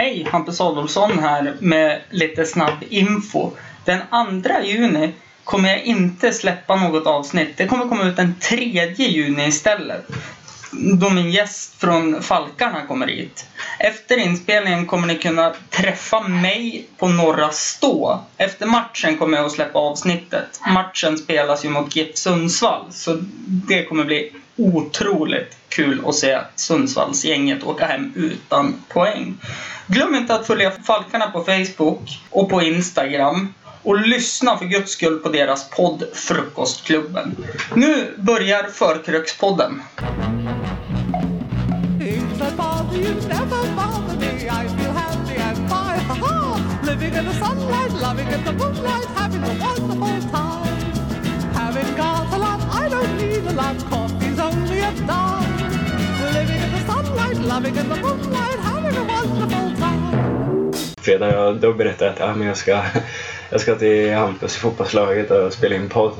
Hej, Hampus Adolfsson här med lite snabb info. Den 2 juni kommer jag inte släppa något avsnitt. Det kommer komma ut den 3 juni istället. Då min gäst från Falkarna kommer hit. Efter inspelningen kommer ni kunna träffa mig på Norra Stå. Efter matchen kommer jag att släppa avsnittet. Matchen spelas ju mot GIF Sundsvall, så det kommer bli otroligt kul att se Sundsvallsgänget åka hem utan poäng. Glöm inte att följa Falkarna på Facebook och på Instagram. Och lyssna för guds skull på deras podd Frukostklubben. Nu börjar Förkrökspodden. Things ha ha! Living in the sunlight, loving in the moonlight, having a wonderful time. Fredag, då berättade jag att ja, men jag, ska, jag ska till Hampus i fotbollslaget och spela in podd.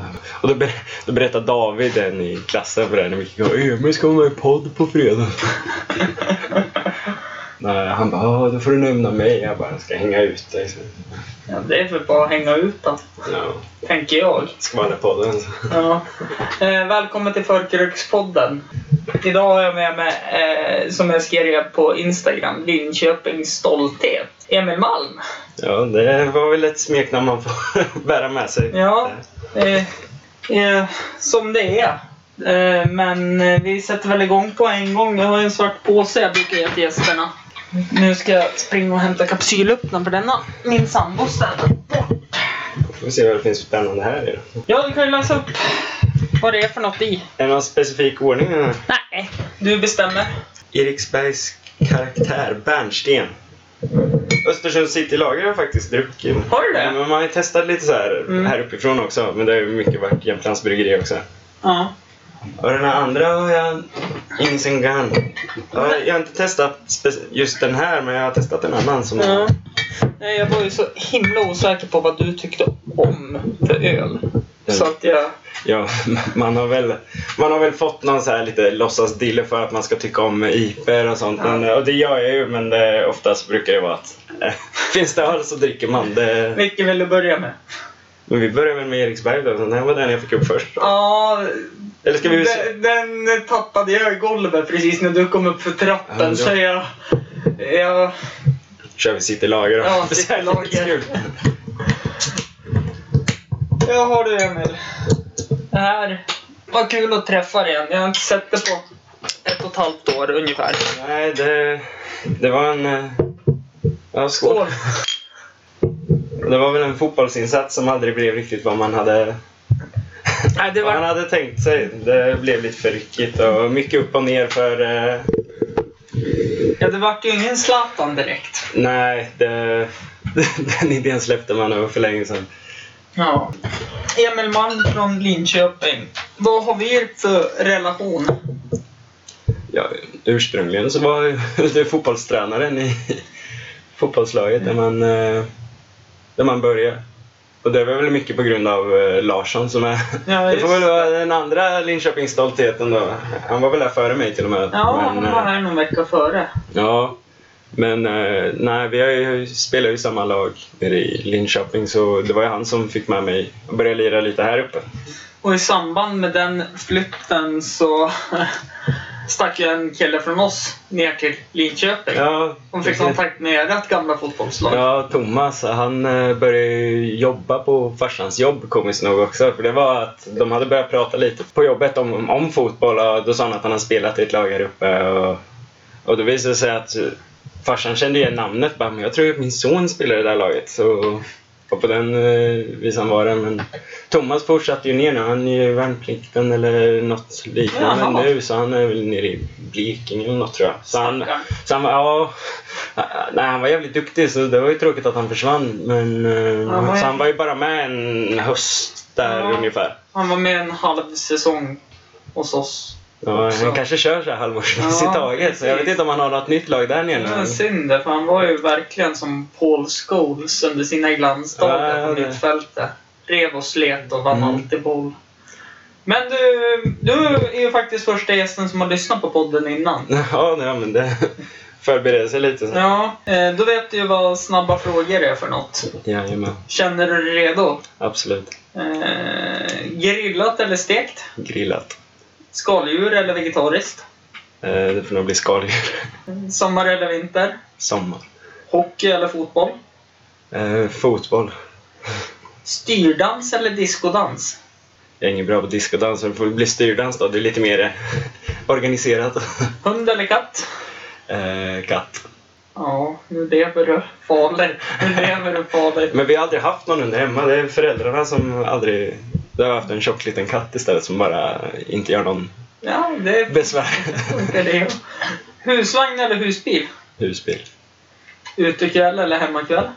Och då, ber, då berättade David, en i klassen, för det när vi gick och Emil ska vara med i podd på fredag. Nej, han bara, då får du nämna mig. Jag bara, ska hänga ut dig. Ja, det är väl bara att hänga ut då, ja, tänker jag. ska vara podden. Ja. Eh, välkommen till Förkrökspodden. Idag har jag med mig, eh, som jag skrev på Instagram, Linköpings stolthet. Emil Malm. Ja, det var väl ett smeknamn man får bära med sig. Ja, eh, eh, som det är. Eh, men eh, vi sätter väl igång på en gång. Jag har en svart påse jag brukar ge till gästerna. Nu ska jag springa och hämta kapsylöppnaren för denna min sambo städat bort. Får vi se vad det finns för spännande här i då. Ja, du kan ju läsa upp vad det är för något i. Är det någon specifik ordning? eller? Nej, du bestämmer. Eriksbergs karaktär, Bernsten. Östersund City-lager har faktiskt druckit. Har du det? Men man har ju testat lite så här, Mm. här uppifrån också. Men det har ju mycket varit Jämtlands bryggeri också. Ja. Och den här andra har jag Insen Gun. Ja, jag har inte testat just den här, men jag har testat en annan som... Ja. Nej, Jag var ju så himla osäker på vad du tyckte om för öl. Så att jag... Ja, man har väl, man har väl fått någon så här lite låtsasdille för att man ska tycka om IPer och sånt. Men, och det gör jag ju, men det, oftast brukar det vara att eh, finns det öl så dricker man. Det, Vilken vill du börja med? Men vi börjar väl med Eriksberg då. Den här var den jag fick upp först. Ja, Eller ska vi... den, den tappade jag i golvet precis när du kom upp för trappen. Ja, då- Så jag... jag kör vi City-lager då. Ja, City-lager. jag har du Emil. Det här var kul att träffa dig igen. Jag har inte sett det på ett och ett halvt år ungefär. Nej, det, det var en... eh, Ja, skål. Skål! Det var väl en fotbollsinsats som aldrig blev riktigt vad man hade, Nej, det var... hade tänkt sig. Det blev lite för ryckigt och mycket upp och ner för... eh, Ja, det vart ju ingen Zlatan direkt. Nej, det, den idén släppte man över för länge sedan. Ja. Emil Malm från Linköping. Vad har vi för relation? Ja, ursprungligen så var du fotbollstränaren i fotbollslaget där man, eh, där man började. Och det var väl mycket på grund av eh, Larsson som är... Ja, det får väl vara den andra Linköpingsstoltheten då. Han var väl där före mig till och med. Ja, han Men, var eh, här någon vecka före. Ja, men eh, nej, vi har ju, spelar ju i samma lag nere i Linköping så det var ju han som fick med mig att börja lira lite här uppe. Och i samband med den flytten så stack ju en kille från oss ner till Linköping. Ja, Hon fick kontakt med ert gamla fotbollslag. Ja, Thomas han eh, började jobba på farsans jobb komiskt nog också. För det var att de hade börjat prata lite på jobbet om, om fotboll och då sa han att han hade spelat i ett lag här uppe. Och, och då visade det sig att farsan kände igen namnet. Bara, men jag tror att min son spelar i det där laget. Så, på den eh, visan var det. Men Thomas fortsatte ju ner nu. Han är ju värnplikten eller något liknande Jaha. nu. Så han är väl nere i Blekinge eller något tror jag. Så han, så han var, ja, nej, han var jävligt duktig så det var ju tråkigt att han försvann. Men, eh, Han var så han var ju bara med en höst där Ja. ungefär. Han var med en halv säsong hos oss. Ja, han kanske kör så här halvårsvis Ja, i taget. Så jag vet inte om han har något nytt lag där nere. var synd för han var ju verkligen som Paul Scholes under sina glansdagar Ja, på mittfältet. Rev och slet och vann Mm. alltid boll. Men du, du är ju faktiskt första gästen som har lyssnat på podden innan. Ja, nej, men det, förbereda sig lite. Så. Ja, eh, då vet du ju vad snabba frågor är för något. Jajamän, Känner du dig redo? absolut. Eh, grillat eller stekt? Grillat. Skaldjur eller vegetariskt? Eh, det får nog bli skaldjur. Sommar eller vinter? Sommar. Hockey eller fotboll? Eh, fotboll. Styrdans eller diskodans? Jag är ingen bra på discodans, så det får bli styrdans då. Det är lite mer eh, organiserat. Hund eller katt? Eh, katt. Ja, nu lever du farligt. Nu lever du farligt. Men vi har aldrig haft någon hund hemma. Det är föräldrarna som aldrig... De har haft en tjock liten katt istället som bara inte gör någon Ja, det besvär. funkar det. Husvagn eller husbil? Husbil. Utekväll eller hemmakväll?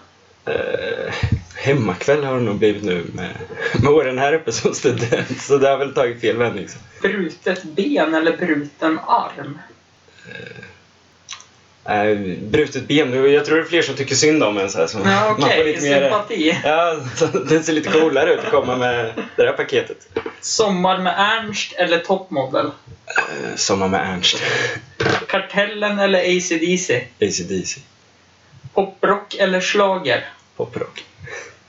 Eh, hemmakväll har det nog blivit nu med, med åren här uppe som student. Så det har väl tagit fel vändning. Brutet ben eller bruten arm? Eh, brutet ben. Jag tror det är fler som tycker synd om en. Så här, så Ja, man får lite mer- Sympati. Ja, det ser lite coolare ut att komma med det här paketet. Sommar med Ernst eller Topmodel? Eh, Sommar med Ernst. Kartellen eller AC/DC? AC/DC. Poprock eller schlager? Poprock.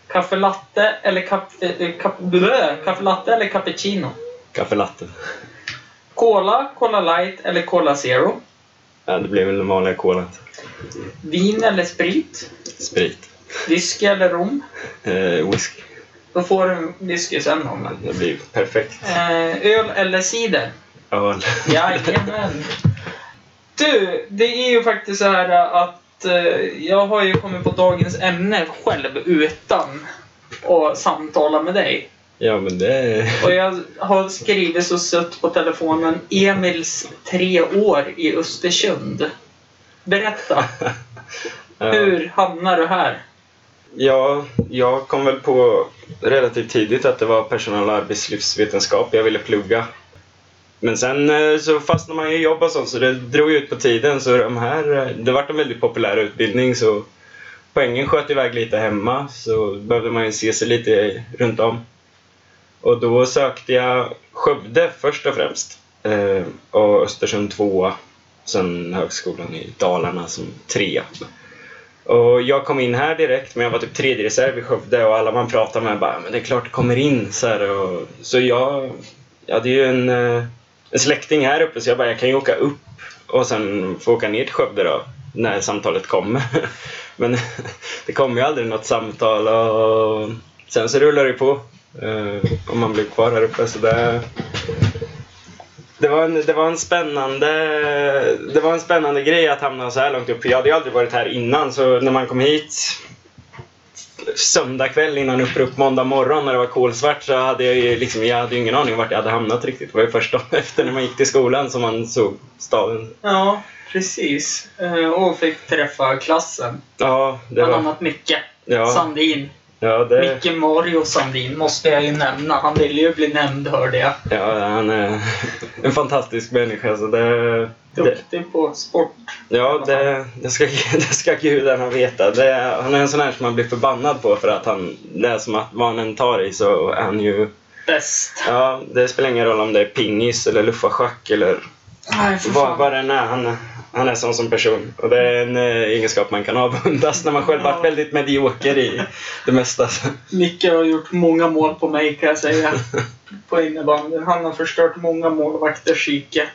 Kaffe latte eller kaffe, eh, kaffe, kaffe latte eller cappuccino? Kaffe latte. Cola, Cola light eller Cola zero? Ja, det blir väl den vanliga kolan. Vin eller sprit? Sprit. Whisky eller rom? Eh, whisky. Då får du en whisky sen om det. Det blir perfekt. Eh, öl eller cider? Öl. Jajamän. Du, det är ju faktiskt så här att eh, jag har ju kommit på dagens ämne själv utan att samtala med dig. Ja, men det... Och jag har skrivit så sött på telefonen Emils tre år i Östersund. Berätta, Ja. hur hamnar du här? Ja, jag kom väl på relativt tidigt att det var personal och arbetslivsvetenskap jag ville plugga. Men sen eh, så fastnade man i jobb och sånt så det drog ut på tiden så de här, eh, det vart en väldigt populär utbildning så poängen sköt iväg lite hemma så behövde man ju se sig lite runt om. Och då sökte jag Skövde först och främst eh, och Östersund tvåa. Sen högskolan i Dalarna som trea. Och jag kom in här direkt, men jag var typ tredje reserv i Skövde och alla man pratade med bara men det är klart det kommer in. Så, här, och, så jag, jag hade ju en, eh, en släkting här uppe så jag bara jag kan ju åka upp och sen få åka ner till Skövde då när samtalet kommer. Men det kom ju aldrig något samtal och sen så rullar det på eh, Och man blev kvar här uppe så det det var, en, det var en spännande Det var en spännande grej att hamna så här långt upp. Jag hade ju aldrig varit här innan så när man kom hit söndag kväll innan upprop måndag morgon när det var kolsvart så hade jag ju liksom, jag hade ingen aning om vart jag hade hamnat riktigt. Det var ju först efter när man gick till skolan som man såg staden. Ja, precis. Eh, Och fick träffa klassen. Ja, det Bland var... annat Micke Ja, Sandin. Ja, det, Micke Mario Sandin måste jag ju nämna. Han ville ju bli nämnd hörde jag. ja, han är en fantastisk människa. Så det, det, Duktig på sport. Ja, det, det, ska, det ska gudarna veta. Det, han är en sån här som man blir förbannad på för att han, det är som att vad han än tar i så är han ju... Bäst. Ja, det spelar ingen roll om det är pingis eller luffarschack eller Nej, vad, vad det än är. Han, han är sån som person. Och det är en eh, egenskap man kan avundas när man själv varit väldigt medioker i det mesta. Micke har gjort många mål på mig kan jag säga. På innebandyn. Han har förstört många målvakters psyke.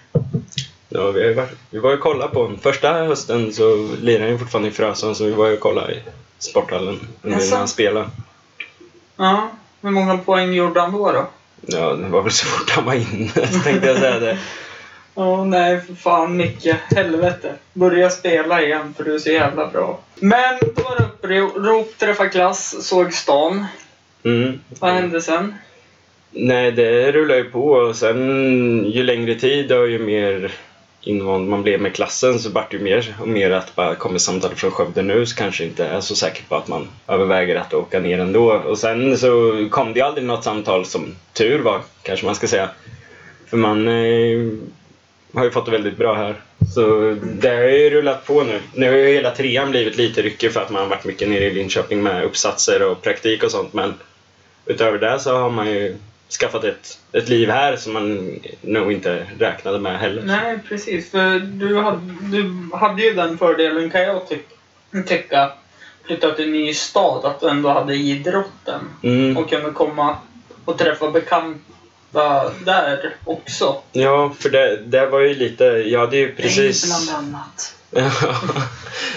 Ja, vi, varit, vi var ju och kollade på honom. Första hösten så lirade han fortfarande i Frösön så vi var ju och kollade i sporthallen under när han spelade. Ja, hur många poäng gjorde han då? då? Ja, det var väl så fort han var inne tänkte jag säga det. Åh nej, för fan Micke. Helvete. Börja spela igen för du är så jävla bra. Men då var det upprop, träffa klass, såg stan. Mm. Vad hände sen? Nej, det rullar ju på och sen ju längre tid och ju mer invand man blev med klassen så vart det ju mer och mer att bara kommer samtal från Skövde nu så kanske inte är så säker på att man överväger att åka ner ändå. Och sen så kom det ju aldrig något samtal som tur var, kanske man ska säga. För man eh, har ju fått det väldigt bra här. Så det har ju rullat på nu. Nu har ju hela trean blivit lite ryckig för att man har varit mycket nere i Linköping med uppsatser och praktik och sånt men utöver det så har man ju skaffat ett, ett liv här som man nog inte räknade med heller. Nej, precis. För du hade, du hade ju den fördelen kan jag ty tycka. Flytta till en ny stad, att du ändå hade idrotten. Mm. Och kunde komma och träffa bekanta där också. Ja, för det, det var ju lite, jag hade ju precis... Bland annat.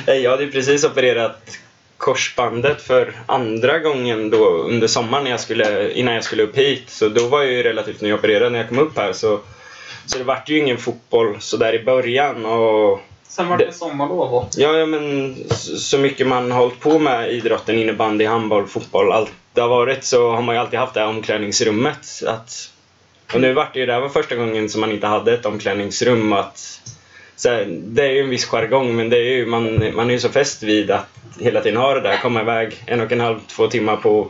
Ja, jag hade ju precis opererat korsbandet för andra gången då under sommaren när jag skulle, innan jag skulle upp hit. Så då var jag ju relativt nyopererad när jag kom upp här. Så, så det vart ju ingen fotboll så där i början. Och, Sen var det, Det- sommarlov och ja, ja, men så så mycket man har hållit på med idrotten, innebandy, handboll, fotboll, allt det har varit så har man ju alltid haft det här omklädningsrummet. Att, och nu vart det ju, det här var första gången som man inte hade ett omklädningsrum. Att, så här, det är ju en viss jargong men det är ju, man, man är ju så fäst vid att hela tiden ha det där, komma iväg en och en halv, två timmar på,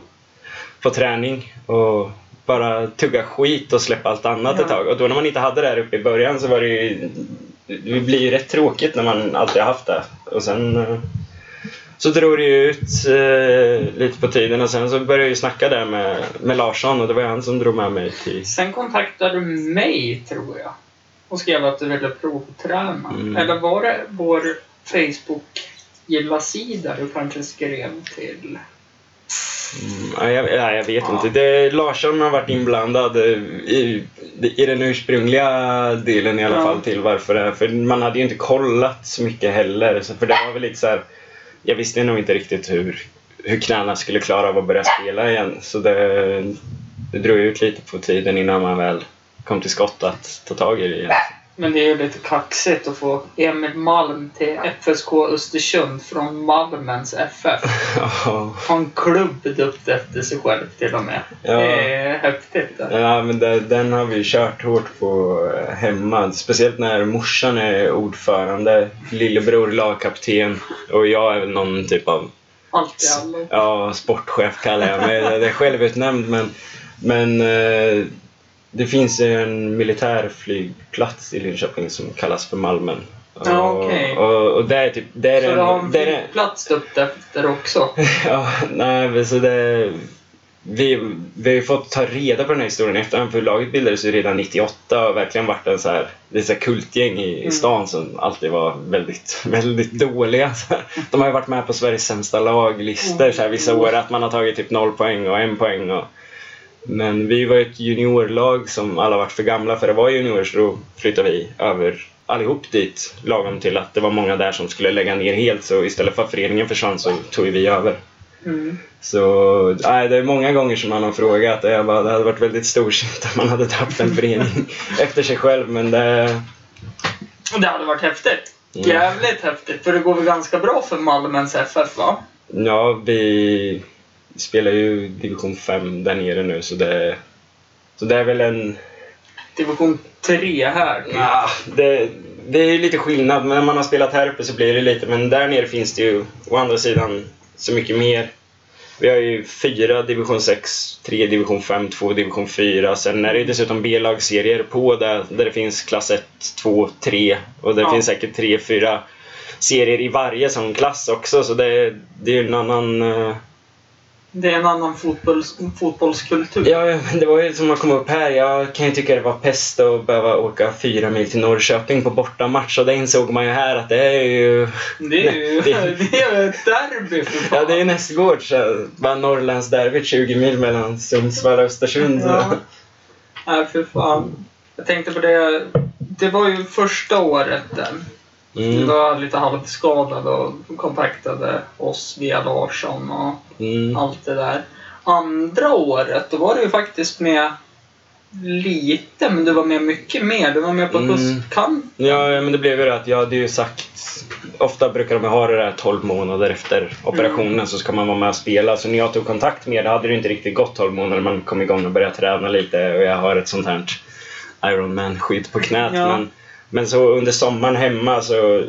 på träning och bara tugga skit och släppa allt annat Ja. ett tag. Och då när man inte hade det här uppe i början så var det ju, det blir ju rätt tråkigt när man alltid har haft det. Och sen eh, så drog det ju ut eh, lite på tiden och sen så började jag ju snacka där med, med Larsson och det var han som drog med mig till... Sen kontaktade du mig, tror jag. Och skrev att du ville provträna. Mm. Eller var det vår Facebook-gilla-sida du kanske skrev till? Mm, ja, jag, ja, jag vet inte. Det, Larsson har varit inblandad eh, i, i den ursprungliga delen i alla Ja. fall till varför det. För man hade ju inte kollat så mycket heller. Så för det var väl lite så här, jag visste nog inte riktigt hur, hur knäna skulle klara av att börja spela igen. Så det, det drog ut lite på tiden innan man väl kom till skott att ta tag i det igen. Men det är ju lite kaxigt att få Emil Malm till FSK Östersund från Malmens FF. Ja. Har en klubb döpt efter sig själv till och med. Ja. Det är häftigt. Det. Ja, men det, den har vi kört hårt på eh, hemma. Speciellt när morsan är ordförande, lillebror lagkapten och jag är någon typ av Allt i allo. ja, sportchef kallar jag mig. Det är självutnämnd men, men eh, det finns en militärflygplats i Linköping som kallas för Malmen. Ja, Och- okej. Och, och det är typ... Det är Så en, du har en flygplats efter också? Ja, nej, så det... Vi, vi har ju fått ta reda på den här historien efterhand för laget bildades ju redan 98 och verkligen varit en så här, det så här kultgäng i, i Mm. stan som alltid var väldigt, väldigt dåliga. De har ju varit med på Sveriges sämsta laglistor så här, vissa år, att man har tagit typ noll poäng och en poäng. Och, men vi var ett juniorlag som alla varit för gamla för att vara junior så då flyttade vi över allihop dit lagom till att det var många där som skulle lägga ner helt så istället för att föreningen försvann så tog vi över. Mm. Så nej, det är många gånger som man har frågat och jag bara, det hade varit väldigt storsint om man hade döpt en förening efter sig själv men det... Det hade varit häftigt. Mm. Jävligt häftigt. För det går väl ganska bra för Malmens FF va? Ja, vi spelar ju division 5 där nere nu så det... Så det är väl en... Division 3 här. Ja, det, det är ju lite skillnad, men när man har spelat här uppe så blir det lite. Men där nere finns det ju å andra sidan så mycket mer. Vi har ju fyra division 6, tre division 5, två division 4. Sen är det ju dessutom B-lagsserier på där, där det finns klass 1, 2, 3 och det Ja. finns säkert 3, 4 serier i varje sån klass också. Så det, det är ju en annan... eh, Det är en annan fotbolls, fotbollskultur. Ja, det var ju som att komma upp här. Jag kan ju tycka det var pest att behöva åka fyra mil till Norrköping på bortamatch och det insåg man ju här att det är ju... Det är ju Det- det är ett derby för fan. Ja, det är ju nästgårds. så Bara Norrlandsderbyt 20 mil mellan Sundsvall och Östersund. Ja. Nej, för fan. Jag tänkte på det. Det var ju första året den. Du Mm, var lite halvskadad och kontaktade oss via Larsson och mm. allt det där. Andra året, då var du ju faktiskt med lite, men du var med mycket mer. Du var med på Mm. höstkamp. Ja, men det blev ju det att jag hade ju sagt... Ofta brukar de ha det där 12 månader efter operationen så ska man vara med och spela. Så när jag tog kontakt med det hade det inte riktigt gått 12 månader. Man kom igång och började träna lite och jag har ett sånt här Ironman-skydd på knät. Ja. Men, men så under sommaren hemma så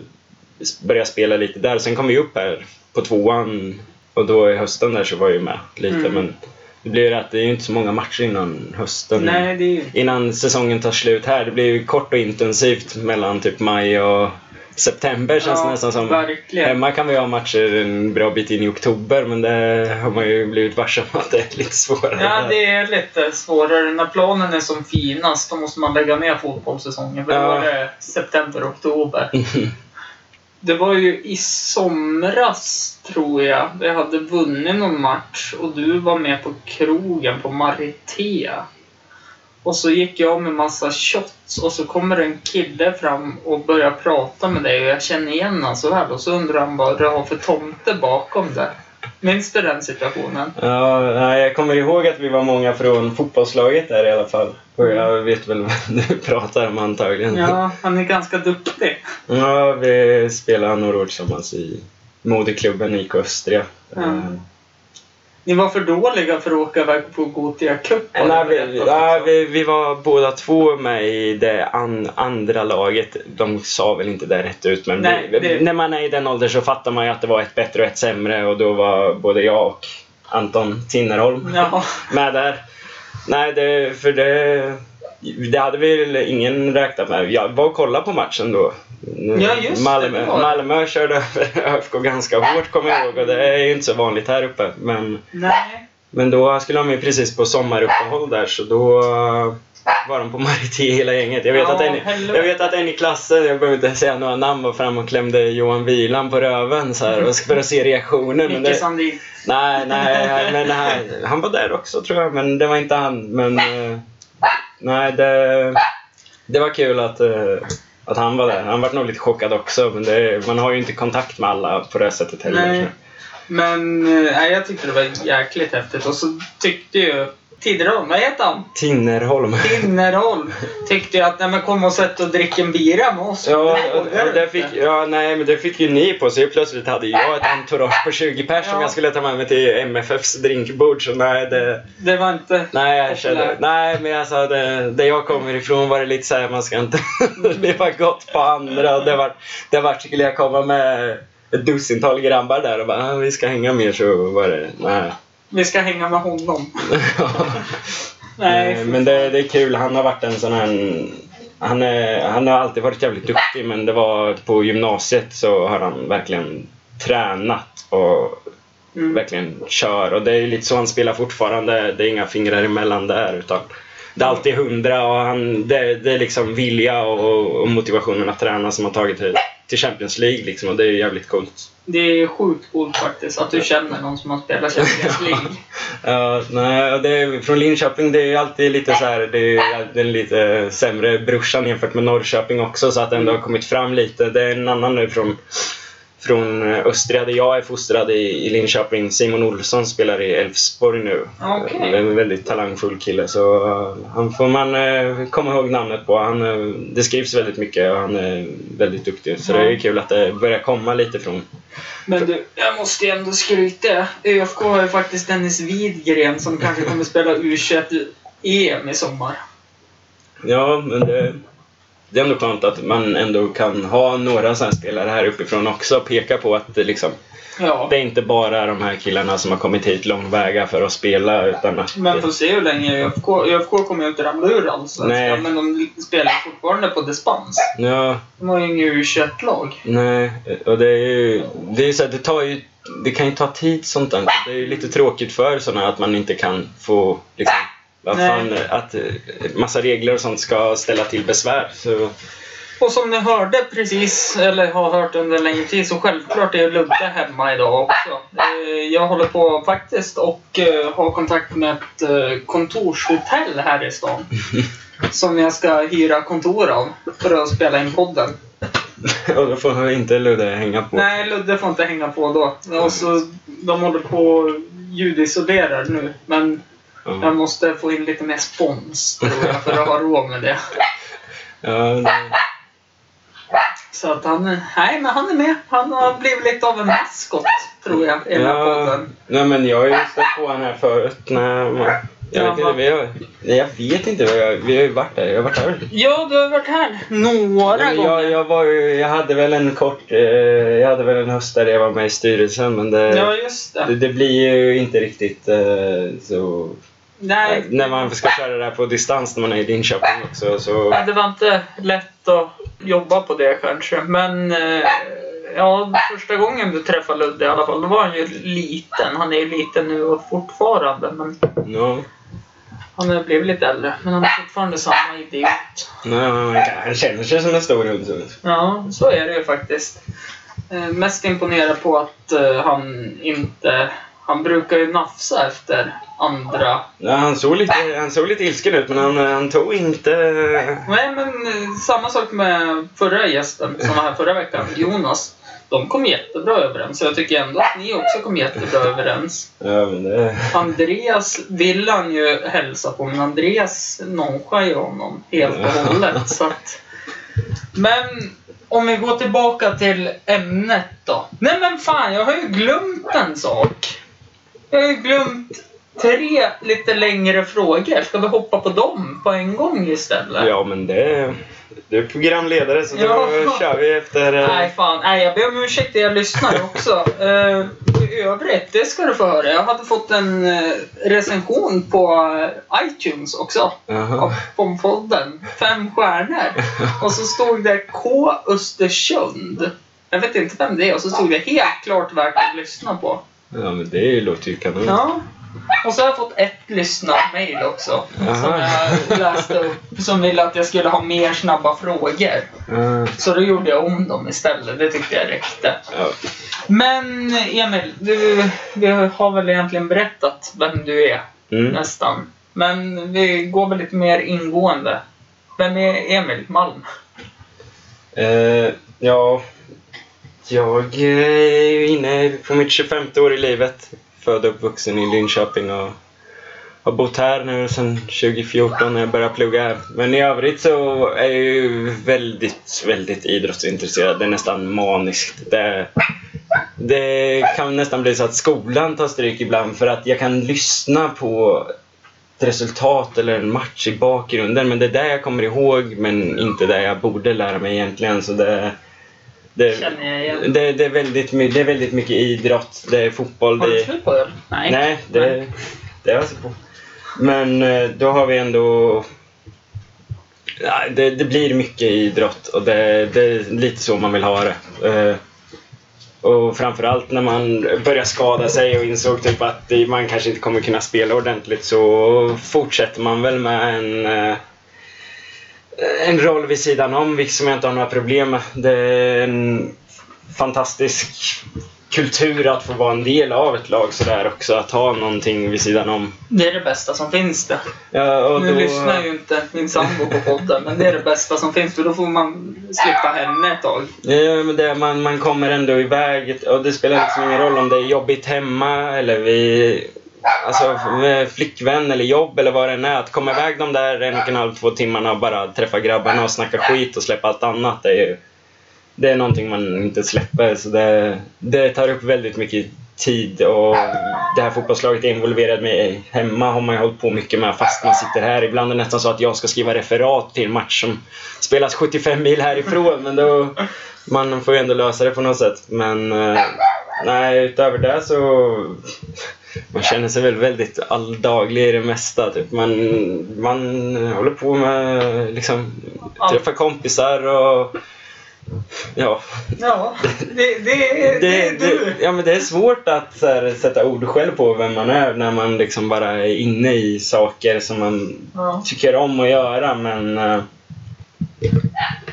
började jag spela lite där. Sen kom vi upp här på tvåan och då i hösten där så var jag ju med lite. Mm. Men det blir ju att det är ju inte så många matcher innan hösten Nej, är innan säsongen tar slut här. Det blir ju kort och intensivt mellan typ maj och september känns det nästan som. Verkligen. Hemma kan vi ha matcher en bra bit in i oktober men det har man ju blivit varse om att det är lite svårare. Ja, det är lite svårare. När planen är som finast, då måste man lägga ner fotbollssäsongen. För då Ja. är det september, oktober. Det var ju i somras, tror jag, vi hade vunnit någon match och du var med på krogen på Maritea. Och så gick jag med massa shots och så kommer en kille fram och börjar prata med dig och jag känner igen honom så väl och så undrar han vad du har för tomte bakom det. Minns du den situationen? Ja, jag kommer ihåg att vi var många från fotbollslaget där i alla fall. Och jag vet väl vad du pratar om antagligen. Ja, han är ganska duktig. Ja, vi spelade några år tillsammans i moderklubben IK Östria. Ja. Ni var för dåliga för att åka iväg på Gothia Cup. Nej, vi, också. vi, vi var båda två med i det an, andra laget. De sa väl inte det rätt ut, men Nej, vi, det- när man är i den åldern så fattar man ju att det var ett bättre och ett sämre och då var både jag och Anton Tinnerholm Ja, med där. Nej, det, för det, det hade väl ingen räknat med. Jag var och kollade på matchen då. Ja, just Malmö, det. Malmö körde över ÖFK ganska hårt kommer jag ihåg och det är ju inte så vanligt här uppe. Men nej. men då skulle de ju precis på sommaruppehåll där så då var de på Marité hela gänget. Jag vet, Ja, att en, jag vet att en i klassen, jag behöver inte säga några namn, var fram och klämde Johan Wieland på röven så här, och för att se reaktionen. Men Micke det, Sandin. nej, nej, men nej, han var där också tror jag, men det var inte han. Men nej, det, det var kul att, eh, att han var där. Han var nog lite chockad också, men det, man har ju inte kontakt med alla på det sättet heller. Nej. Men eh, nej, jag tyckte det var jäkligt häftigt. Och så tyckte ju Tidderholm, vad heter han? Tinnerholm. Tinnerholm. Tyckte ju att, nej men kom och sätt och drick en bira med oss. Ja, Nej, det fick, ja, nej, men det fick ju ni på sig. Plötsligt hade jag ett entourage på 20 pers som Ja. jag skulle ta med mig till MFFs drinkbord. Så nej, det, Det var inte... nej, jag kände, nej, men alltså det, där jag kommer ifrån var det lite såhär, man ska inte leva gott på andra. Och det var, det var skulle jag komma med ett dussintal grabbar där och bara, ah, vi ska hänga mer så var det, nej. Vi ska hänga med honom. Nej, Eh, men det, det är kul. Han har varit en sån här... Han, är, han har alltid varit jävligt duktig men det var på gymnasiet så har han verkligen tränat och Mm. verkligen kör. Och det är lite så han spelar fortfarande. Det är inga fingrar emellan där utan det är alltid hundra och han, det, det är liksom vilja och, och motivationen att träna som har tagit till, till Champions League liksom och det är jävligt coolt. Det är sjukt coolt faktiskt att du känner någon som har spelat Champions League. Ja, nej, det är, från Linköping det är ju alltid lite så här, det är den lite sämre brorsan jämfört med Norrköping också så att det ändå har kommit fram lite. Det är en annan nu från, från Östria där jag är fostrad i, i Linköping. Simon Olsson spelar i Elfsborg nu. Är En väldigt talangfull kille så uh, han får man uh, komma ihåg namnet på. Han, det skrivs väldigt mycket och han är väldigt duktig så Ja. det är kul att det börjar komma lite från Men du, jag måste ju ändå skryta. ÖFK har ju faktiskt Dennis Widgren som kanske kommer spela U21-EM i sommar. Ja, men det, det är ändå skönt att man ändå kan ha några sådana spelare här uppifrån också och peka på att det, liksom, Ja. det är inte bara de här killarna som har kommit hit långväga för att spela utan att... Men får se hur länge ÖFK... ÖFK kommer ju inte ramla ur allsvenskan, Nej. men de spelar fortfarande på dispens. Ja, De har ju inget U21-lag. nej, och det är ju... Det, är så det tar ju... Det kan ju ta tid sånt där. Det är ju lite tråkigt för sådana att man inte kan få liksom... Vad fan, att eh, massa regler och sånt ska ställa till besvär. Så, Och som ni hörde precis, eller har hört under en längre tid, så självklart är Ludde hemma idag också. Eh, Jag håller på faktiskt och eh, har kontakt med ett kontorshotell här i stan. Som jag ska hyra kontor av för att spela in podden. och då får inte Ludde hänga på. Nej, Ludde får inte hänga på då. Och så, de håller på och ljudisolerar nu. Men Ja. jag måste få in lite mer spons jag, för att ha råd med det. Ja, det, Så att han, nej men han är med. Han har blivit lite av en maskot, tror jag, i den här Ja, podden. nej men jag har ju stött på honom här förut. När man, jag, Ja, vet inte, vi har, nej, jag vet inte, vad jag, vi har ju varit där. Jag har varit här. Ja, du har varit här några Nej, gånger. jag, jag, var ju, jag hade väl en kort, eh, jag hade väl en höst där jag var med i styrelsen men det, Ja, just det, det. det blir ju inte riktigt eh, så... Nej, När man ska köra det här på distans när man är i Linköping också. Så, Nej, det var inte lätt att jobba på det kanske. Men eh, ja, första gången du träffade Ludde i alla fall, då var han ju liten. Han är ju liten nu och fortfarande. Men ja. han har blivit lite äldre. Men han är fortfarande samma idiot. Nej, han, känner sig som en stor hund. Ja, så är det ju faktiskt. Eh, mest imponerad på att eh, han inte... Han brukar ju nafsa efter andra. Ja, han, såg lite, han såg lite ilsken ut men han, han tog inte... Nej, men eh, samma sak med förra gästen som var här förra veckan, Jonas. De kom jättebra överens. Så jag tycker ändå att ni också kom jättebra överens. Ja, men det... Andreas vill han ju hälsa på, men Andreas nonchar ju honom helt och hållet. Så att... Men om vi går tillbaka till ämnet då. Nej men fan, jag har ju glömt en sak. Jag har ju glömt tre lite längre frågor. Ska vi hoppa på dem på en gång istället? Ja, men det... Du är programledare så då Ja. kör vi efter... eh, Nej, fan. Nej, jag ber om ursäkt till er lyssnare också. Uh, I övrigt, det ska du få höra. Jag hade fått en eh, recension på iTunes också. Jaha. Av Pompodden. Fem stjärnor. Och så stod det K Östersund. Jag vet inte vem det är. Och så stod det helt klart värt att lyssna på. Ja, men det låter ju kanon. Ja. Och så har jag fått ett lyssnarmail också. Som jag läste upp. Som ville att jag skulle ha mer snabba frågor. Ja, Så då gjorde jag om dem istället. Det tyckte jag räckte. ja. Men Emil, du, vi har väl egentligen berättat vem du är Mm. nästan. Men vi går väl lite mer ingående. Vem är Emil Malm? Eh, ja, jag är ju inne på mitt 25 år i livet. Född och uppvuxen i Linköping och har bott här nu sedan 2014 när jag började plugga här. Men i övrigt så är jag ju väldigt, väldigt idrottsintresserad. Det är nästan maniskt. Det, det kan nästan bli så att skolan tar stryk ibland för att jag kan lyssna på ett resultat eller en match i bakgrunden men det är det jag kommer ihåg men inte det jag borde lära mig egentligen. Så det, det, Känner jag igen. det, det, är, väldigt, my- det är väldigt mycket idrott, det är fotboll. Har Det du är, slut på öl? Nej. nej, det, det är jag så på. Men eh, då har vi ändå... Ja, det, det blir mycket idrott och det, det är lite så man vill ha det. Eh, Och framförallt när man började skada sig och insåg typ att det- man kanske inte kommer kunna spela ordentligt så fortsätter man väl med en, eh, en roll vid sidan om, vilket som jag inte har några problem med. Det är en fantastisk kultur att få vara en del av ett lag sådär också, att ha någonting vid sidan om. Det är det bästa som finns det. Ja, och Nu då- lyssnar ju inte min sambo på podden, men det är det bästa som finns för då får man slippa henne ett tag. Ja, men det, man, man kommer ändå iväg och det spelar liksom ingen roll om det är jobbigt hemma eller vi, alltså, med flickvän eller jobb eller vad det än är. Att komma iväg de där en och en halv, två timmarna och bara träffa grabbarna och snacka skit och släppa allt annat. Det är, ju, det är någonting man inte släpper. Så det, det tar upp väldigt mycket tid och det här fotbollslaget är involverad med hemma har man ju hållit på mycket med fast man sitter här. Ibland är det nästan så att jag ska skriva referat till en match som spelas 75 mil härifrån. Men då, man får ju ändå lösa det på något sätt. Men eh, nej, utöver det så man känner sig väl väldigt alldaglig i det mesta. Typ. Man, man håller på med liksom träffa kompisar och ja. Ja, det, det, är, det, är Det, du. det, ja, men det är svårt att här, sätta ord själv på vem man är när man liksom bara är inne i saker som man Ja. tycker om att göra. Men eh,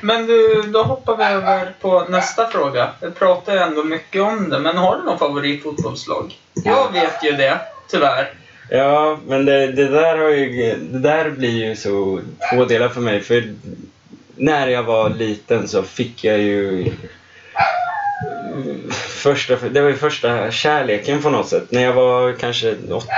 Men du, då hoppar vi över på nästa fråga. Vi pratar ju ändå mycket om det, men har du någon favoritfotbollslag? Jag vet ju det, tyvärr. Ja, men det, det, där har ju, det där blir ju så två delar för mig. För när jag var liten så fick jag ju första, det var ju första kärleken på något sätt. När jag var kanske åtta,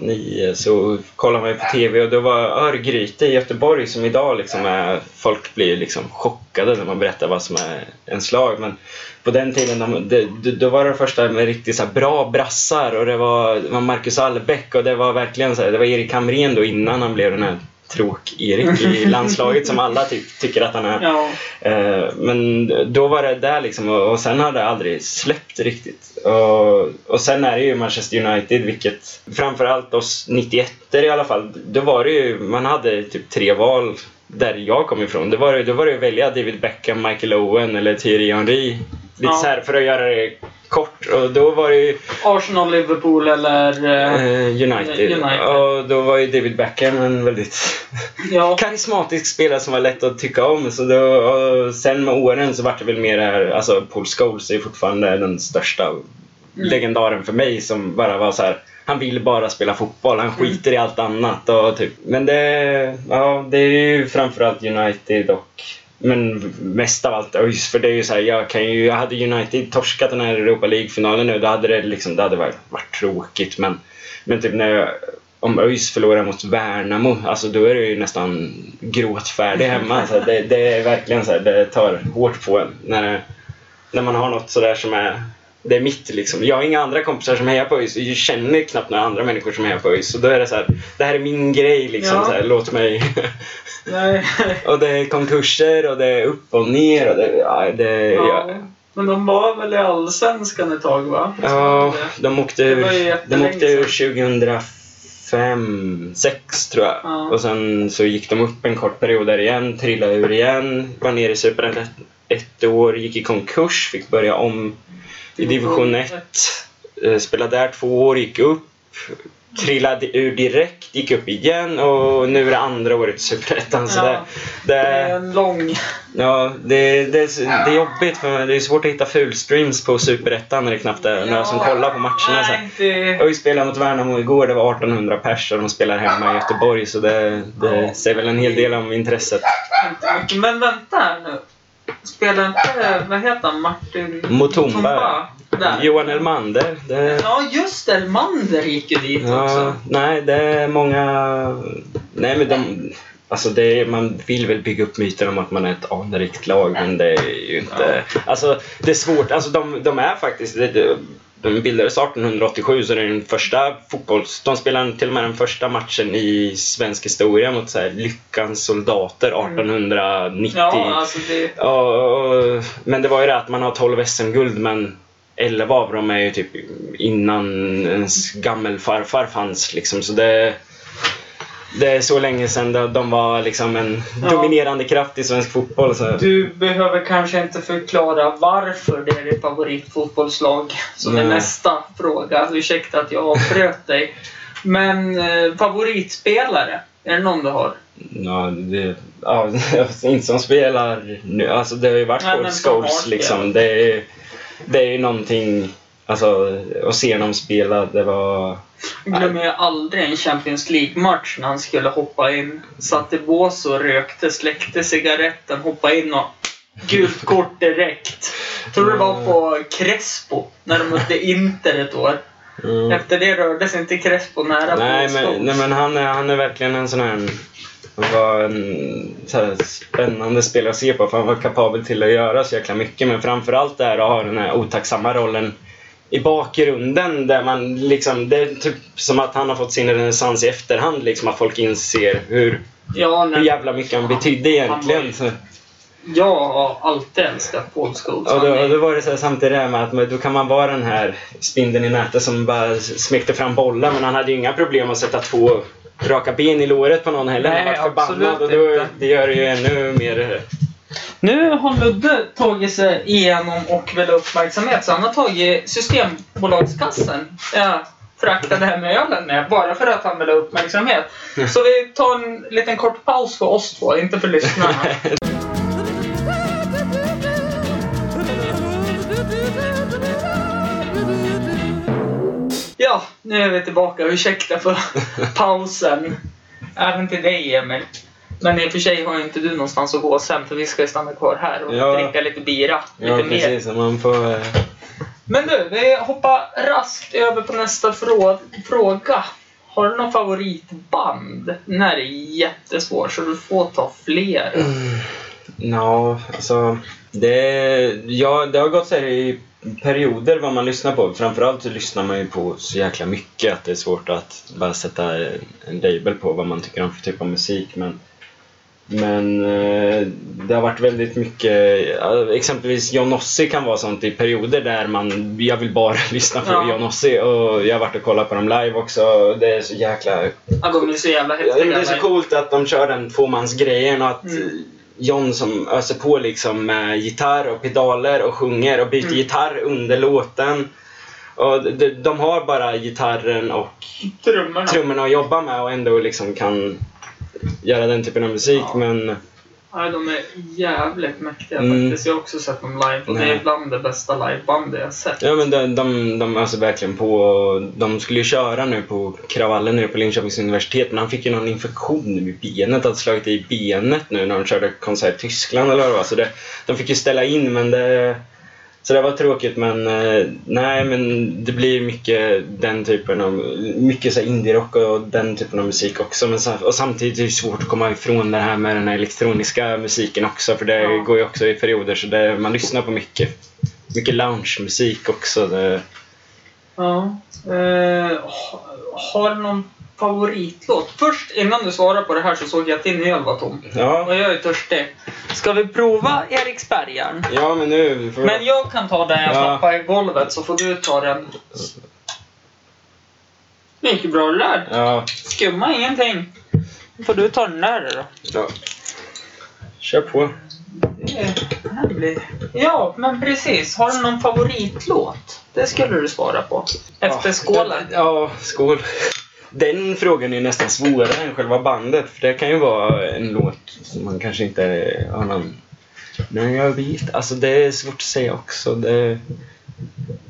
nio så kollade man ju på TV och då var Örgryte i Göteborg som idag liksom är, folk blir liksom chockade när man berättar vad som är en slag. Men på den tiden de, det, det- då var det första med riktigt så här bra brassar och det var, det var Marcus Albeck och det var verkligen så här, det var Erik Hamrén då innan han blev den här tråk-Erik i landslaget som alla ty tycker att han är. Ja. Eh, men då var det där liksom och, och sen har det aldrig släppt riktigt. Och, och sen är det ju Manchester United, vilket framförallt oss 91 i alla fall, då var det ju, man hade typ tre val där jag kom ifrån. Det var, det- då var det att välja David Beckham, Michael Owen eller Thierry Henry. Lite Ja. så här för att göra det kort. Och då var det ju Arsenal, Liverpool eller... eh, eh, United. United. Och då var ju David Beckham en väldigt ja. karismatisk spelare som var lätt att tycka om. Så då, sen med åren så vart det väl mer det här, alltså Paul Scholes är fortfarande den största legendaren för mig som bara var så här. Han vill bara spela fotboll, han skiter i allt annat. Och typ. Men det, ja, det är ju framförallt United och men mest av allt ÖIS, för det är ju så här, jag, kan ju, jag hade United torskat den här Europa League-finalen nu, då hade det liksom, det hade varit, varit tråkigt. Men, men typ när jag, om ÖIS förlorar mot Värnamo, alltså då är det ju nästan gråtfärdig hemma. Alltså det, det är verkligen så här, det tar hårt på en. När, när man har något sådär som är det är mitt liksom. Jag har inga andra kompisar som hejar på ÖIS. Jag känner knappt några andra människor som hejar på ÖIS. Så då är det så här, det här är min grej liksom. Ja. Så här, låt mig... Och det är konkurser och det är upp och ner och det... Ja, det ja. ja. Men de var väl i Allsvenskan ett tag va? Ja, de åkte ur, de åkte ur 2005, 6 tror jag. Ja. Och sen så gick de upp en kort period där igen, trillade ur igen, var nere i Superettan ett, ett år, gick i konkurs, fick börja om i division 1. Eh, Spelade där två år, gick upp, trillade ur direkt, gick upp igen och nu är det andra året i Superettan. Så Ja. det, Det det, är en lång... Ja, det, det, är- det är jobbigt för det är svårt att hitta fulstreams på Superettan när det knappt är några som kollar på matcherna. Så. här. Det... Vi spelade mot Värnamo igår, det var 1800 pers och de spelar hemma i Göteborg så det, det säger väl en hel del om intresset. Men vänta här nu. Spelar inte, vad heter han, Martin Mutumba. där? Johan Elmander. Det, Ja, just. Elmander gick ju dit ja, också. nej, det är många... Nej, men de... Alltså det är, man vill väl bygga upp myten om att man är ett anrikt lag, men det är ju inte... Alltså, det är svårt. Alltså, de, de är faktiskt... Det, de bildades 1887, så det är den första fotbolls... De spelade till och med den första matchen i svensk historia mot så här, Lyckans soldater 1890. Ja, alltså det... Ja, och, men det var ju det att man har 12 SM-guld men 11 av dem är ju typ innan ens gammelfarfar fanns liksom. Så det, det är så länge sedan de, var liksom en Ja. dominerande kraft i svensk fotboll. Så. Du behöver kanske inte förklara varför det är ditt favoritfotbollslag som är Nej. nästa fråga. Ursäkta att jag avbröt dig. Men eh, favoritspelare? Är det någon du har? Ja, det, ja, inte som spelar nu. Alltså det har ju varit Nej, Scholes liksom. Det är, det är ju någonting, alltså att se honom spela, det var... Jag glömmer ju aldrig en Champions League-match när han skulle hoppa in. Satt i bås och rökte, släckte cigaretten, hoppade in och gult kort direkt. Tror det var på Crespo, när de mötte Inter ett år. Mm. Efter det rörde sig inte Crespo nära Nej men, nej, men han, är, han är verkligen en sån här... Han var en här, spännande spelare att se på för han var kapabel till att göra så jäkla mycket. Men framförallt är att ha den här otacksamma rollen i bakgrunden där man liksom... Det är typ som att han har fått sin renässans i efterhand. Liksom att folk inser hur, Ja, hur jävla mycket han betydde egentligen. Så, jag har alltid älskat Paul Scholes. och då, Han och då var det så här, samtidigt det här med att då kan man vara den här spindeln i nätet som bara smekte fram bollar men han hade ju inga problem att sätta två raka ben i låret på någon heller. Nej, han var förbannad och då, det gör det ju ännu mer... Nu har Ludde tagit sig igenom och vill ha uppmärksamhet så han har tagit Systembolagskassen. Jag fraktade hem ölen med bara för att han vill ha uppmärksamhet. Så vi tar en liten kort paus för oss två, inte för lyssnarna. Ja, nu är vi tillbaka. Ursäkta för pausen. Även till dig Emil. Men i och för sig har ju inte du någonstans att gå sen för vi ska ju stanna kvar här och Ja. dricka lite bira. Lite Ja, mer. precis. och Man får... eh, Men du, vi hoppar raskt över på nästa frå fråga. Har du någon favoritband? Den här är jättesvår så du får ta fler. Ja, alltså... Det, ja, det har gått så här i perioder vad man lyssnar på. Framförallt så lyssnar man ju på så jäkla mycket att det är svårt att bara sätta en label på vad man tycker om för typ av musik. Men, men eh, det har varit väldigt mycket, ja, exempelvis John Ossie kan vara sånt i perioder där man, jag vill bara lyssna på Ja. John Ossie och jag har varit och kollat på dem live också. Det är så jäkla Ja, de är så jävla häftiga. det är så coolt att de kör den tvåmansgrejen och att Mm. eh, John som öser på liksom med gitarr och pedaler och sjunger och byter Mm. gitarr under låten. Och de, de har bara gitarren och Trummorna. trummorna att jobba med och ändå liksom kan göra den typen av musik. Ja. Men Ja, de är jävligt mäktiga Mm. faktiskt. Jag har också sett dem live och det Nej. är bland det bästa livebandet jag sett. ja, men de, de, de öser verkligen på. De skulle ju köra nu på kravallen nere på Linköpings universitet men han fick ju någon infektion vid benet. Hade slagit i benet nu när de körde konsert i Tyskland eller vad det var. Så det, de fick ju ställa in men det... Så det var tråkigt men eh, nej men det blir mycket den typen av, mycket så indie-rock och den typen av musik också. Men, och samtidigt är det svårt att komma ifrån det här med den här elektroniska musiken också för det Ja. går ju också i perioder så det, man lyssnar på mycket. Mycket lounge-musik också. Det, Ja. Eh, ha- har någon favoritlåt? Först, innan du svarar på det här så såg jag att din öl var tom. ja, Och jag är törstig. Ska vi prova Eriksbergaren? ja men nu får Men jag kan ta den jag Ja. tappade i golvet så får du ta den. Mycket bra det där. Ja, Skumma ingenting. Får du ta den där då. ja. Kör på. Det här blir... Ja, men precis. Har du någon favoritlåt? Det skulle du svara på. Efter skålen. Ja, skål. Den frågan är nästan svårare än själva bandet. För det kan ju vara en låt som man kanske inte har någon... Men jag vet. Alltså det är svårt att säga också. Det...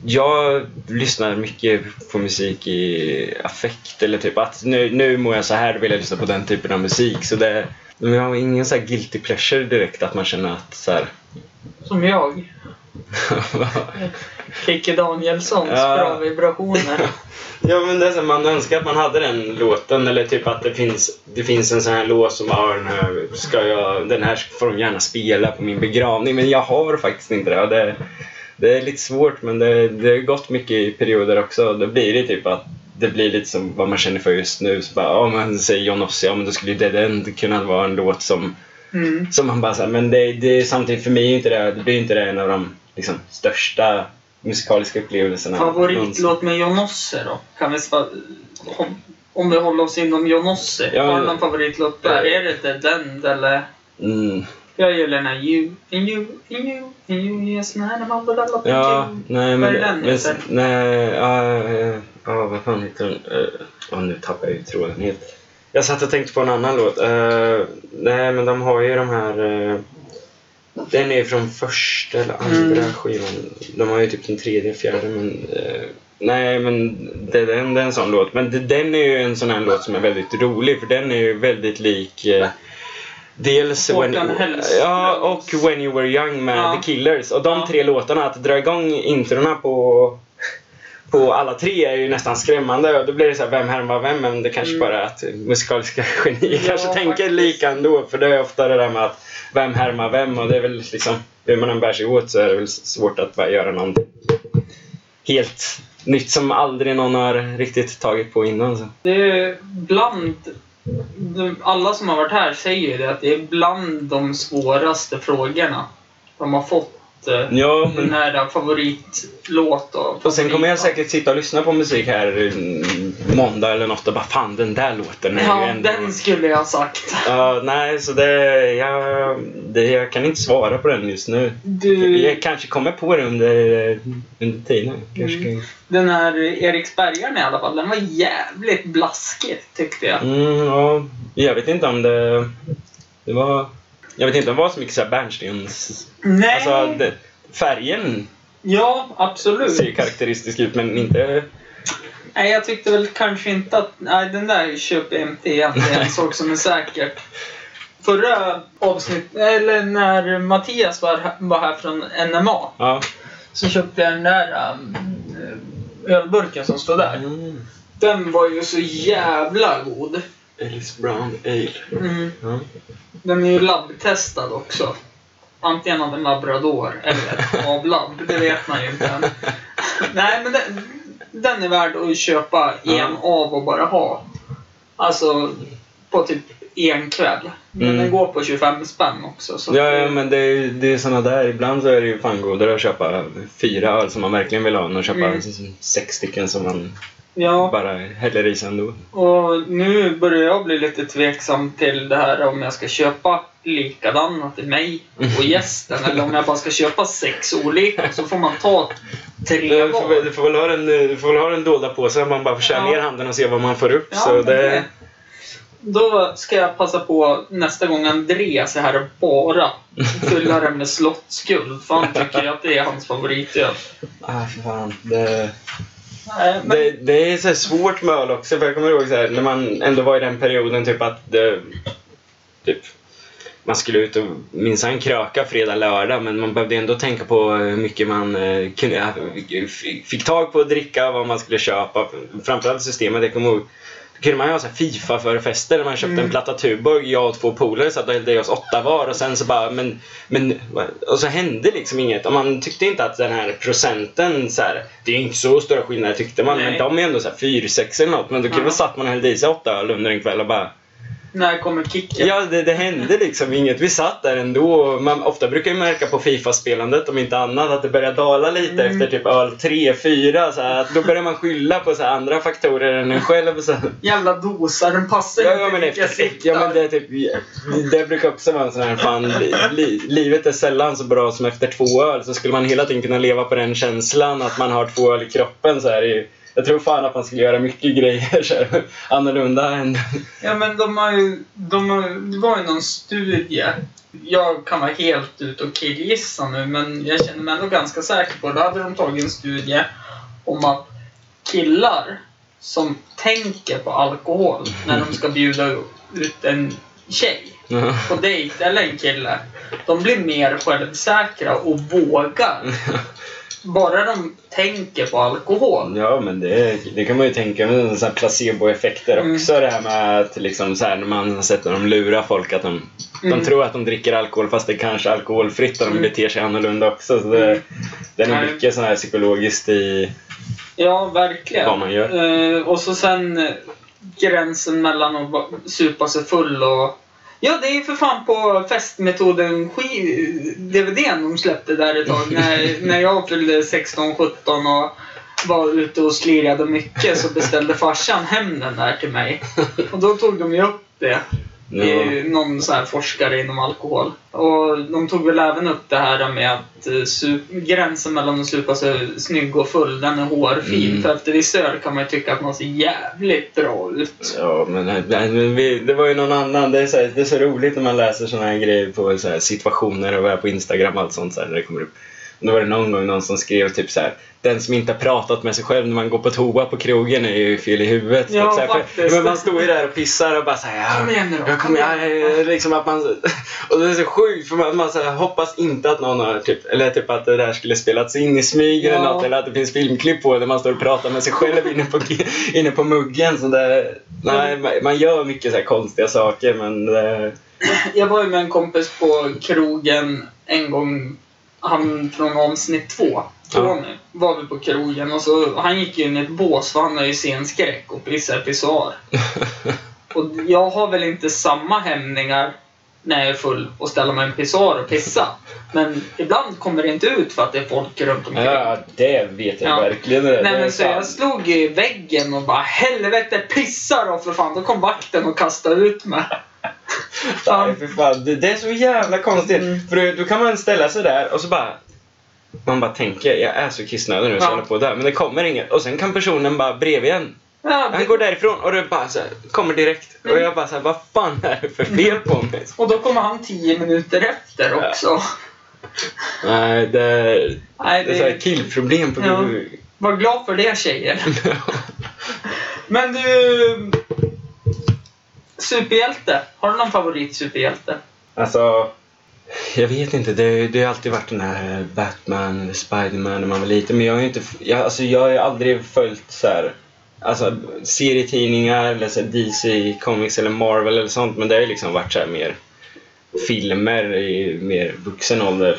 Jag lyssnar mycket på musik i affekt eller typ att nu, nu mår jag så här, då vill jag lyssna på den typen av musik. Så det... Men jag har ingen så här guilty pleasure direkt att man känner att så här... Som jag. Kikki Danielssons Ja. bra vibrationer. Ja men det är så, man önskar att man hade den låten eller typ att det finns, det finns en sån här låt som ah, den här ska jag, den här får de gärna spela på min begravning men jag har faktiskt inte det. Det, det är lite svårt men det, det har gått mycket i perioder också. Då blir det typ att det blir lite som vad man känner för just nu. Så bara, ja men säger John Ossie, ja men då skulle ju Dead End kunna vara en låt som Mm. som man bara säger, men det, det är samtidigt för mig inte det, det blir inte det en av de liksom, största musikaliska upplevelserna. Favoritlåt med Jonossi då? Kan vi om, om vi håller oss inom Jonossi. Ja, har du ja. någon favoritlåt där? Är det Dead End eller? Mm. Jag gillar den här You, and you, and you, and you, yes, an animal developing Ja, you. nej Vad men... är den men heter? nej, ja, ja, ja, vad fan heter den? Uh, ja, nu tappar jag ju tråden helt. Jag satt och tänkte på en annan låt. Eh, nej, men de har ju de här... den är från första eller andra Mm. skivan. De har ju typ den tredje, fjärde, men... eh, nej, men det, den, det är en sån låt. Men det, den är ju en sån här låt som är väldigt rolig, för den är ju väldigt lik... eh, Dels when, ja, och When You Were Young med Ja. The Killers. Och de Ja. tre låtarna, att dra igång introna på, på alla tre är ju nästan skrämmande. Och då blir det så här, vem härmar vem? Men det kanske Mm. bara är att musikaliska genier Ja, kanske tänker faktiskt. lika ändå. För det är ofta det där med att vem härmar vem? Och det är väl liksom, hur man än bär sig åt så är det väl svårt att bara göra någonting helt nytt som aldrig någon har riktigt tagit på innan. Så. Det är bland... Alla som har varit här säger ju det att det är bland de svåraste frågorna de har fått. Ja, men här favoritlåt och Och sen kommer jag säkert sitta och lyssna på musik här mm, måndag eller något och bara fan den där låten är ju Ja, ändå... den skulle jag ha sagt. Ja, nej, så det jag, det... jag kan inte svara på den just nu. Du, Jag kanske kommer på det under, under tiden. Kanske Mm. kan... den här Eriksbergaren i alla fall, den var jävligt blaskig tyckte jag. mm, ja, jag vet inte om det... Det var... Jag vet inte om det var så mycket så här Bernstens... Nej! Alltså, det, färgen Ja, absolut. ser karaktäristisk ut men inte... Nej, jag tyckte väl kanske inte att... Nej, den där köper jag inte igen. Det är en sak som är säkert. Förra avsnittet, eller när Mattias var, var här från NMA, Ja. så köpte jag den där um, ölburken som står där. Mm. Den var ju så jävla god. Ellis Brown Ale. Mm. Ja. Den är ju labbtestad också. antingen av en labrador eller ett avlabb. Det vet man ju inte. Nej, men den, den är värd att köpa en av och bara ha. Alltså, på typ en kväll. Men Mm. den går på 25 spänn också. Så Ja, ja, men det är, det är såna där. Ibland så är det ju fan godare att köpa fyra öl som man verkligen vill ha än att köpa Mm. sex stycken som man ja, bara häller i sig ändå. och nu börjar jag bli lite tveksam till det här om jag ska köpa likadana till mig och gästen. eller om jag bara ska köpa sex olika så får man ta tre Du får, väl- var. du, får väl ha den, du får väl ha den dolda påsen man bara får köra Ja. ner handen och se vad man får upp. Ja, så det, Då ska jag passa på nästa gång Andreas är här och bara fylla den med slottsguld. För han tycker att det är hans favoritöl. Ah, för fan. Det, Eh, det, det är så svårt med öl också. För jag kommer ihåg så här, när man ändå var i den perioden typ att det, typ, man skulle ut och minsann kröka fredag, lördag men man behövde ändå tänka på hur mycket man eh, kunde, eh, fick tag på att dricka, vad man skulle köpa. Framförallt systemet, jag kommer ihåg då kunde man ju ha så här Fifa-förfester där man köpte Mm. en platta Tuborg, jag och två polare satt och hällde i oss åtta var och sen så bara men, men och så hände liksom inget och man tyckte inte att den här procenten så här, det är inte så stora skillnader tyckte man Nej. men de är ändå så här 4, 6 eller något men då kunde man satt man och hällde i sig åtta öl under en kväll och bara när kommer kicken? Ja, det, det hände liksom inget. Vi satt där ändå. Man, ofta brukar ju märka på Fifa-spelandet, om inte annat, att det börjar dala lite Mm. efter typ öl 3, 4. Så här, att då börjar man skylla på så här, andra faktorer än en själv. Så. Jävla dosar, den passar Ja, inte ja, men efter, ja, men det, typ, det brukar också vara en sån här fan, li, livet är sällan så bra som efter två öl. Så skulle man hela tiden kunna leva på den känslan att man har två öl i kroppen. Så här, i, jag tror fan att man skulle göra mycket grejer så här, annorlunda än... Ja, men de har ju... De har, det var ju någon studie. Jag kan vara helt ute och killgissa nu, men jag känner mig ändå ganska säker på det. Då hade de tagit en studie om att killar som tänker på alkohol när de ska bjuda ut en tjej på dejt eller en kille. De blir mer självsäkra och vågar. Bara de tänker på alkohol. Ja, men det, det kan man ju tänka med såna placeboeffekter Mm. också. Det här med att liksom så här, när man har sett när de lurar folk att de, Mm. de tror att de dricker alkohol fast det kanske är alkoholfritt och de Mm. beter sig annorlunda också. Så det, Mm. det är nog mycket sån här psykologiskt i Ja, verkligen. vad man gör. Eh, och så sen eh, gränsen mellan att supa sig full och... Ja, det är ju för fan på festmetoden DVDn de släppte där ett tag. när, när jag fyllde 16-17 och var ute och slirade mycket så beställde farsan hem den där till mig. Och då tog de ju upp det. Ja. i någon så här forskare inom alkohol. Och de tog väl även upp det här med att eh, gränsen mellan att supa sig snygg och full, den är hårfin. Mm. För efter öl kan man ju tycka att man ser jävligt bra ut. Ja, men, vi, det var ju någon annan. Det är, så här, det är så roligt när man läser såna här grejer på så här, situationer och är på Instagram och allt sånt. Så här, när det kommer upp. Då var det någon gång någon som skrev typ så här. Den som inte har pratat med sig själv när man går på toa på krogen är ju fel i huvudet. Ja, typ, så här, faktiskt. men man står ju där och pissar och bara så här, Kom igen nu då, Jag kom kommer, jag, liksom att man, och det är så sjukt för man, man så här, hoppas inte att någon har typ, eller typ att det där skulle spelats in i smyg eller Ja. något eller att det finns filmklipp på där man står och pratar med sig själv inne på, inne på muggen. Så det, nej, man- man gör mycket så konstiga saker men det, Jag var ju med en kompis på krogen en gång. Han från avsnitt två, Tony, var vi på krogen och så, han gick ju in i ett bås för han har ju scenskräck och pissar pissoar. Och jag har väl inte samma hämningar när jag är full och ställa mig i en pissoar och pissa. Men ibland kommer det inte ut för att det är folk runt omkring. ja, det vet jag Ja. verkligen. Nej men så fan- jag slog i väggen och bara helvete pissa då för fan. Då kom vakten och kastade ut mig. Nej, för fan. Det, det är så jävla konstigt. Mm. För då, kan man ställa sig där och så bara... Man bara tänker, jag är så kissnödig nu så Ja. jag håller på där. Men det kommer inget. Och sen kan personen bara bredvid en. Ja, Han går därifrån och det bara så här, kommer direkt. Och jag bara så här, vad fan är det för fel på mig? Och då kommer han tio minuter efter också. Nej, det, Nej, det är så här det, killproblem på Ja. var glad för det tjejer. Men du... Superhjälte. Har du någon favorit superhjälte? Alltså, jag vet inte. Det, det har alltid varit den här Batman eller Spiderman när man var liten. Men jag har ju inte, jag, alltså, jag har aldrig följt så här, alltså, serietidningar eller så DC Comics eller Marvel eller sånt. Men det har ju liksom varit så här mer filmer i mer vuxen ålder.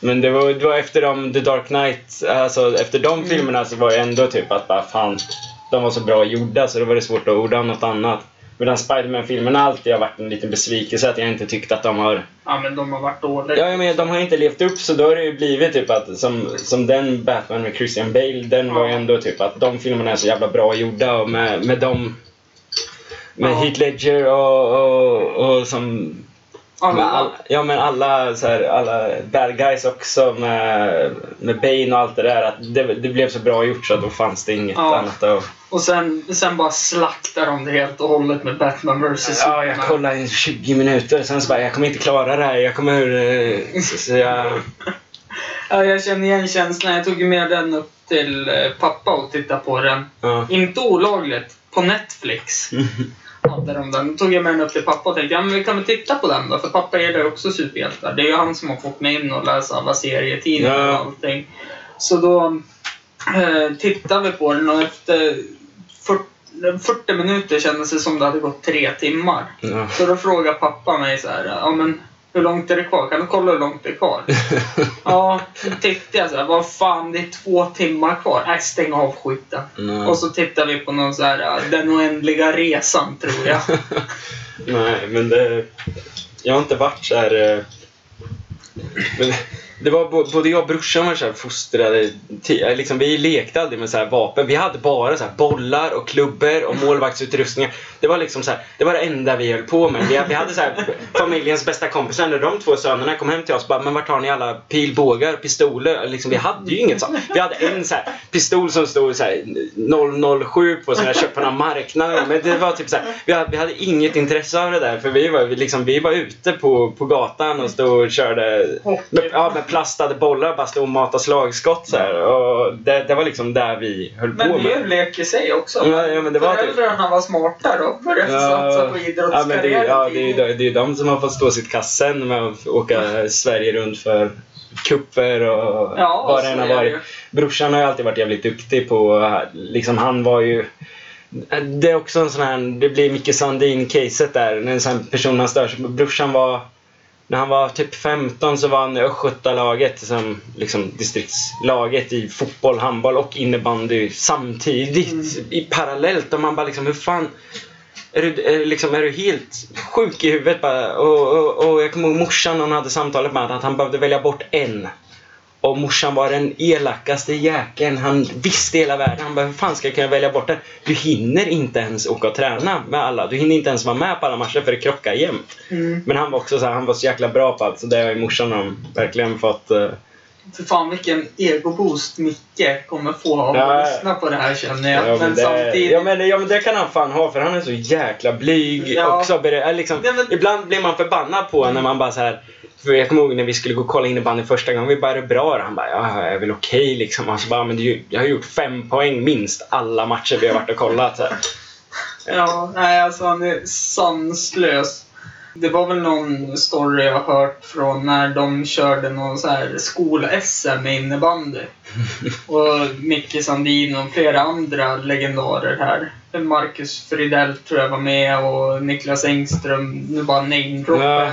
Men det var, det var efter de, The Dark Knight, alltså efter de Mm. filmerna så var det ändå typ att bara fan, de var så bra gjorda så då var det svårt att orda om något annat. Medan Spiderman-filmerna alltid har varit en liten besvikelse att jag inte tyckt att de har Ja, men de har varit dåliga. Ja, menar, de har inte levt upp så då har det ju blivit typ att som, som den Batman med Christian Bale, den var ju Ja. ändå typ att de filmerna är så jävla bra gjorda och med, med dem med Ja. Heath Ledger och, och, och som med all, Alla. ja men alla, så här, alla bad guys också med, med Bane och allt det där. Att det, det blev så bra gjort så att då fanns det inget Ja. annat att... Och sen, sen bara slaktar de det helt och hållet med Batman vs Ja, jag kollade i 20 minuter sen så bara, jag kommer inte klara det här. Jag kommer... eh, Så, så jag... Ja, jag känner igen känslan. Jag tog ju med den upp till eh, pappa och tittade på den. Ja. Inte olagligt. På Netflix hade de den. Då tog jag med den upp till pappa och tänkte ja, men vi kan väl titta på den då. För pappa gillar ju också superhjältar. Det är ju han som har fått mig in och läsa alla serietidningar Ja. och allting. Så då eh, tittade vi på den och efter 40, 40 minuter kändes det som det hade gått tre timmar. Ja. Så då frågar pappa mig så här, ja men hur långt är det kvar? Kan du kolla hur långt det är kvar? Ja, så tittade jag så här, vad fan det är två timmar kvar. Nej, stäng av skiten. Nej. Och så tittar vi på någon så här, ja, den oändliga resan tror jag. Nej, men det... Jag har inte varit så här... eh, Men det var både jag och brorsan var så här fostrade. eh, Liksom, vi lekte aldrig med så här vapen. Vi hade bara så här bollar och klubbor och målvaktsutrustningar. Det var liksom så här, det var det enda vi höll på med. Vi, vi hade så här, familjens bästa kompisar. När de två sönerna kom hem till oss bara, men vart har ni alla pilbågar, pistoler? Liksom, vi hade ju inget sånt. Vi hade en så här, pistol som stod så här 007 på köpt på någon marknad. Men det var typ så här, vi, hade, vi hade inget intresse av det där. För vi var, vi liksom, vi var ute på, på gatan och stod och körde med, ja, med plastade bollar. Bara stod och matade slagskott så här. Och det, det var liksom där vi höll Men på det är ju med. lek i sig också. Ja, ja, men det var typ- Föräldrarna var smarta då. Började satsa på ja, men det, ja, det, är, idrottskarriären. ju- det är de som har fått stå sitt kast sen med att åka Sverige runt för kupper och Ja, vad det än har varit. ju. Brorsan har ju alltid varit jävligt duktig på, liksom han var ju det är också en sån här, det blir Micke Sandin-caset där. När en sån här person man stör sig på. Brorsan var, när han var typ 15 så var han i Östgötalaget, som liksom distriktslaget i fotboll, handboll och innebandy samtidigt. Mm. I parallellt. Och man bara liksom, hur fan är du, är, liksom, är du helt sjuk i huvudet bara? Och, och, och jag kommer ihåg morsan, hon hade samtalet med att han behövde välja bort en. Och morsan var den elakaste jäkeln. Han visste hela världen. Han bara, hur fan ska jag kunna välja bort den? Du hinner inte ens åka och träna med alla. Du hinner inte ens vara med på alla matcher för det krockar jämt. Mm. Men han var också så här, han var så jäkla bra på allt. Så det har ju morsan och verkligen fått... eh, För fan vilken egoboost Micke kommer få av Ja, att lyssna på det här känner jag. Ja, men, det, samtidigt... ja, men, ja men det kan han fan ha för han är så jäkla blyg Ja. också. Liksom, Ja, men- Ibland blir man förbannad på när man bara så här. För jag kommer ihåg när vi skulle gå och kolla innebandy första gången. Vi bara, är det bra? Han bara, ja jag är väl okej liksom. Och så bara, men ju- jag har gjort fem poäng minst alla matcher vi har varit och kollat. Så här. Ja, nej alltså han är sanslös. Det var väl någon story jag har hört från när de körde någon så här skol-SM i innebandy. Och Micke Sandin och flera andra legendarer här. Marcus Fridell tror jag var med och Niklas Engström. Nu bara namedroppar Ja.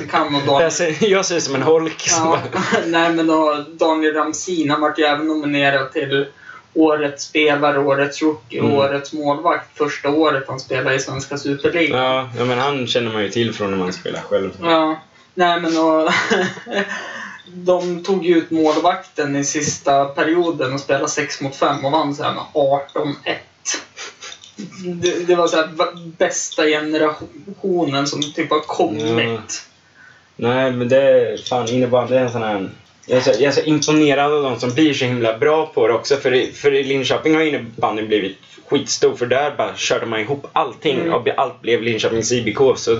jag kan. Och Jag ser, jag ser som en holk. Ja, nej men då, Daniel Ramsin, han vart ju även nominerad till Årets spelare, Årets rookie Mm. Årets målvakt första året han spelade i Svenska Superligan. Ja, ja, men han känner man ju till från när man spelar själv. Ja, nej men och, De tog ju ut målvakten i sista perioden och spelade 6 mot 5 och vann sen med 18-1. Det, det var så här, bästa generationen som typ har kommit. Nej, men det är fan innebandy är en sån här... Jag är, så, jag är så imponerad av de som blir så himla bra på det också. För, i- för i Linköping har innebandyn blivit skitstor. För där bara körde man ihop allting Mm. och allt blev Linköpings IBK. Så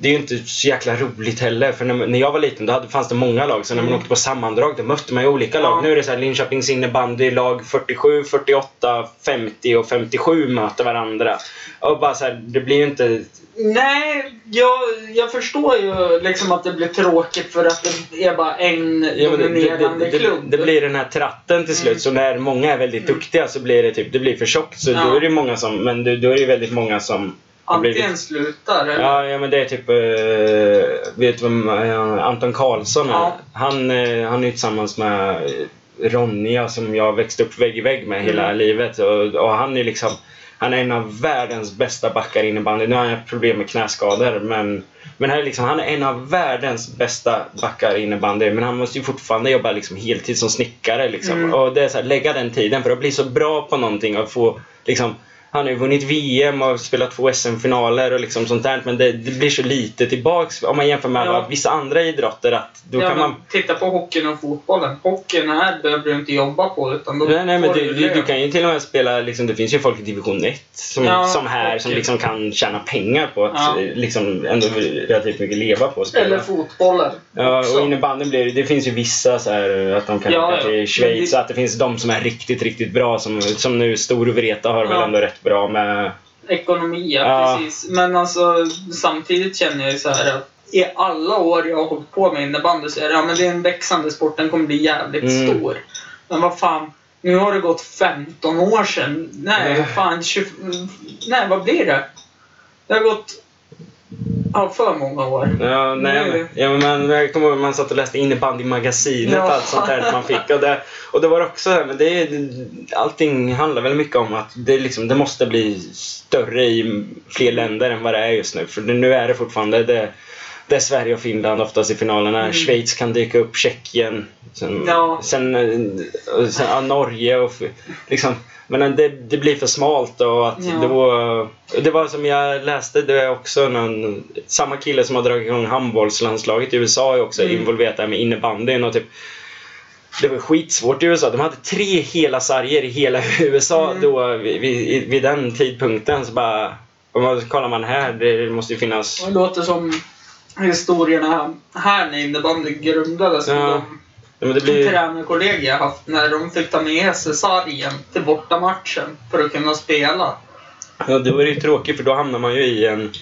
det är ju inte så jäkla roligt heller. För när, när jag var liten då hade, fanns det många lag. Så när man Mm. åkte på sammandrag då mötte man ju olika Ja. lag. Nu är det så här Linköpings innebandy lag 47, 48, 50 och 57 möter varandra. Och bara så här, det blir ju inte Nej, jag, jag förstår ju liksom att det blir tråkigt för att det är bara en Ja, det, det, dominerande det, det, klubb. det blir den här tratten till slut. Mm. Så när många är väldigt Mm. duktiga så blir det typ, det blir för tjockt. Så Ja. då är det många som, men då, då är det väldigt många som Antingen slutar eller... Ja, ja men det är typ... eh, vet du vem eh, Anton Karlsson är? Ja. Han, eh, han är tillsammans med eh, Ronja som jag växte upp vägg i vägg med hela Mm. livet. Och, och han är liksom... Han är en av världens bästa backar innebandy. Nu har han problem med knäskador men, men han, är liksom, han är en av världens bästa backar innebandy. Men han måste ju fortfarande jobba liksom heltid som snickare. Liksom. Mm. Och det är så här, lägga den tiden för att bli så bra på någonting och få liksom, han har ju vunnit VM och spelat två SM-finaler och liksom sånt där. Men det, det blir så lite tillbaks om man jämför med Ja. vissa andra idrotter. Att då ja, kan man... Titta på hockeyn och fotbollen. Hockeyn här behöver du inte jobba på utan då Nej, nej, men du, du, du kan ju till och med spela, liksom, det finns ju folk i division 1 som, Ja, som här som och- liksom kan tjäna pengar på att Ja. liksom ändå relativt mycket leva på att spela. Eller fotbollen. Ja, och innebandyn blir det, det finns ju vissa så här att de kan Ja, åka till Schweiz det- att det finns de som är riktigt, riktigt bra som, som nu Stor Vreta har väl Ja. ändå rätt bra med. Ekonomi, ja, Ja. precis. Men alltså samtidigt känner jag ju så här att i alla år jag har hållit på med innebandy så är det, ja, men det är en växande sport, den kommer bli jävligt Mm. stor. Men vad fan, nu har det gått 15 år sedan. Nej, Mm. fan 20, Nej, vad blir det? Det har gått för många år. Ja, nej, men, ja, men man, jag kommer ihåg man satt och läste innebandymagasinet Ja. och allt sånt där man fick. Och det, och det var också så här, men det, allting handlar väl mycket om att det, liksom, det måste bli större i fler länder än vad det är just nu. För nu är det fortfarande det, det är Sverige och Finland oftast i finalerna. Mm. Schweiz kan dyka upp, Tjeckien. Sen, Ja. sen, eh, och sen ja, Norge och liksom. Men det, det blir för smalt och att Ja. då... Det var som jag läste, det är också någon, samma kille som har dragit igång handbollslandslaget i USA är också Mm. involverat där med innebandyn och typ det var skitsvårt i USA. De hade tre hela sarger i hela USA Mm. då vid, vid, vid den tidpunkten. Så bara, om man kollar man här, det måste ju finnas... Det låter som historierna här när innebandy grundades. Ja. Men det De blir, tränarkollegor jag haft när de fick ta med sig sargen till bortamatchen för att kunna spela. ja, då är det ju tråkigt för då hamnar man ju i en,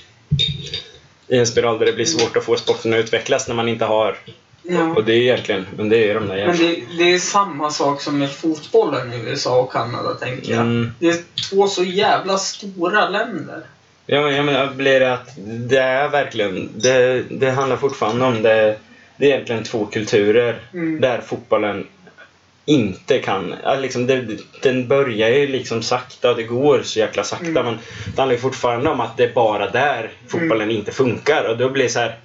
i en spiral där det blir svårt att få sporten att utvecklas när man inte har... Ja. Och det är egentligen, men det är de där Men det, det är samma sak som med fotbollen i USA och Kanada, tänker jag. Mm. Det är två så jävla stora länder. Ja, men jag menar, blir det att det är verkligen, det, det handlar fortfarande om det, det är egentligen två kulturer Mm. där fotbollen inte kan, ja, liksom det, den börjar ju liksom sakta, det går så jäkla sakta Mm. men det handlar fortfarande om att det är bara där fotbollen inte funkar och då blir det så här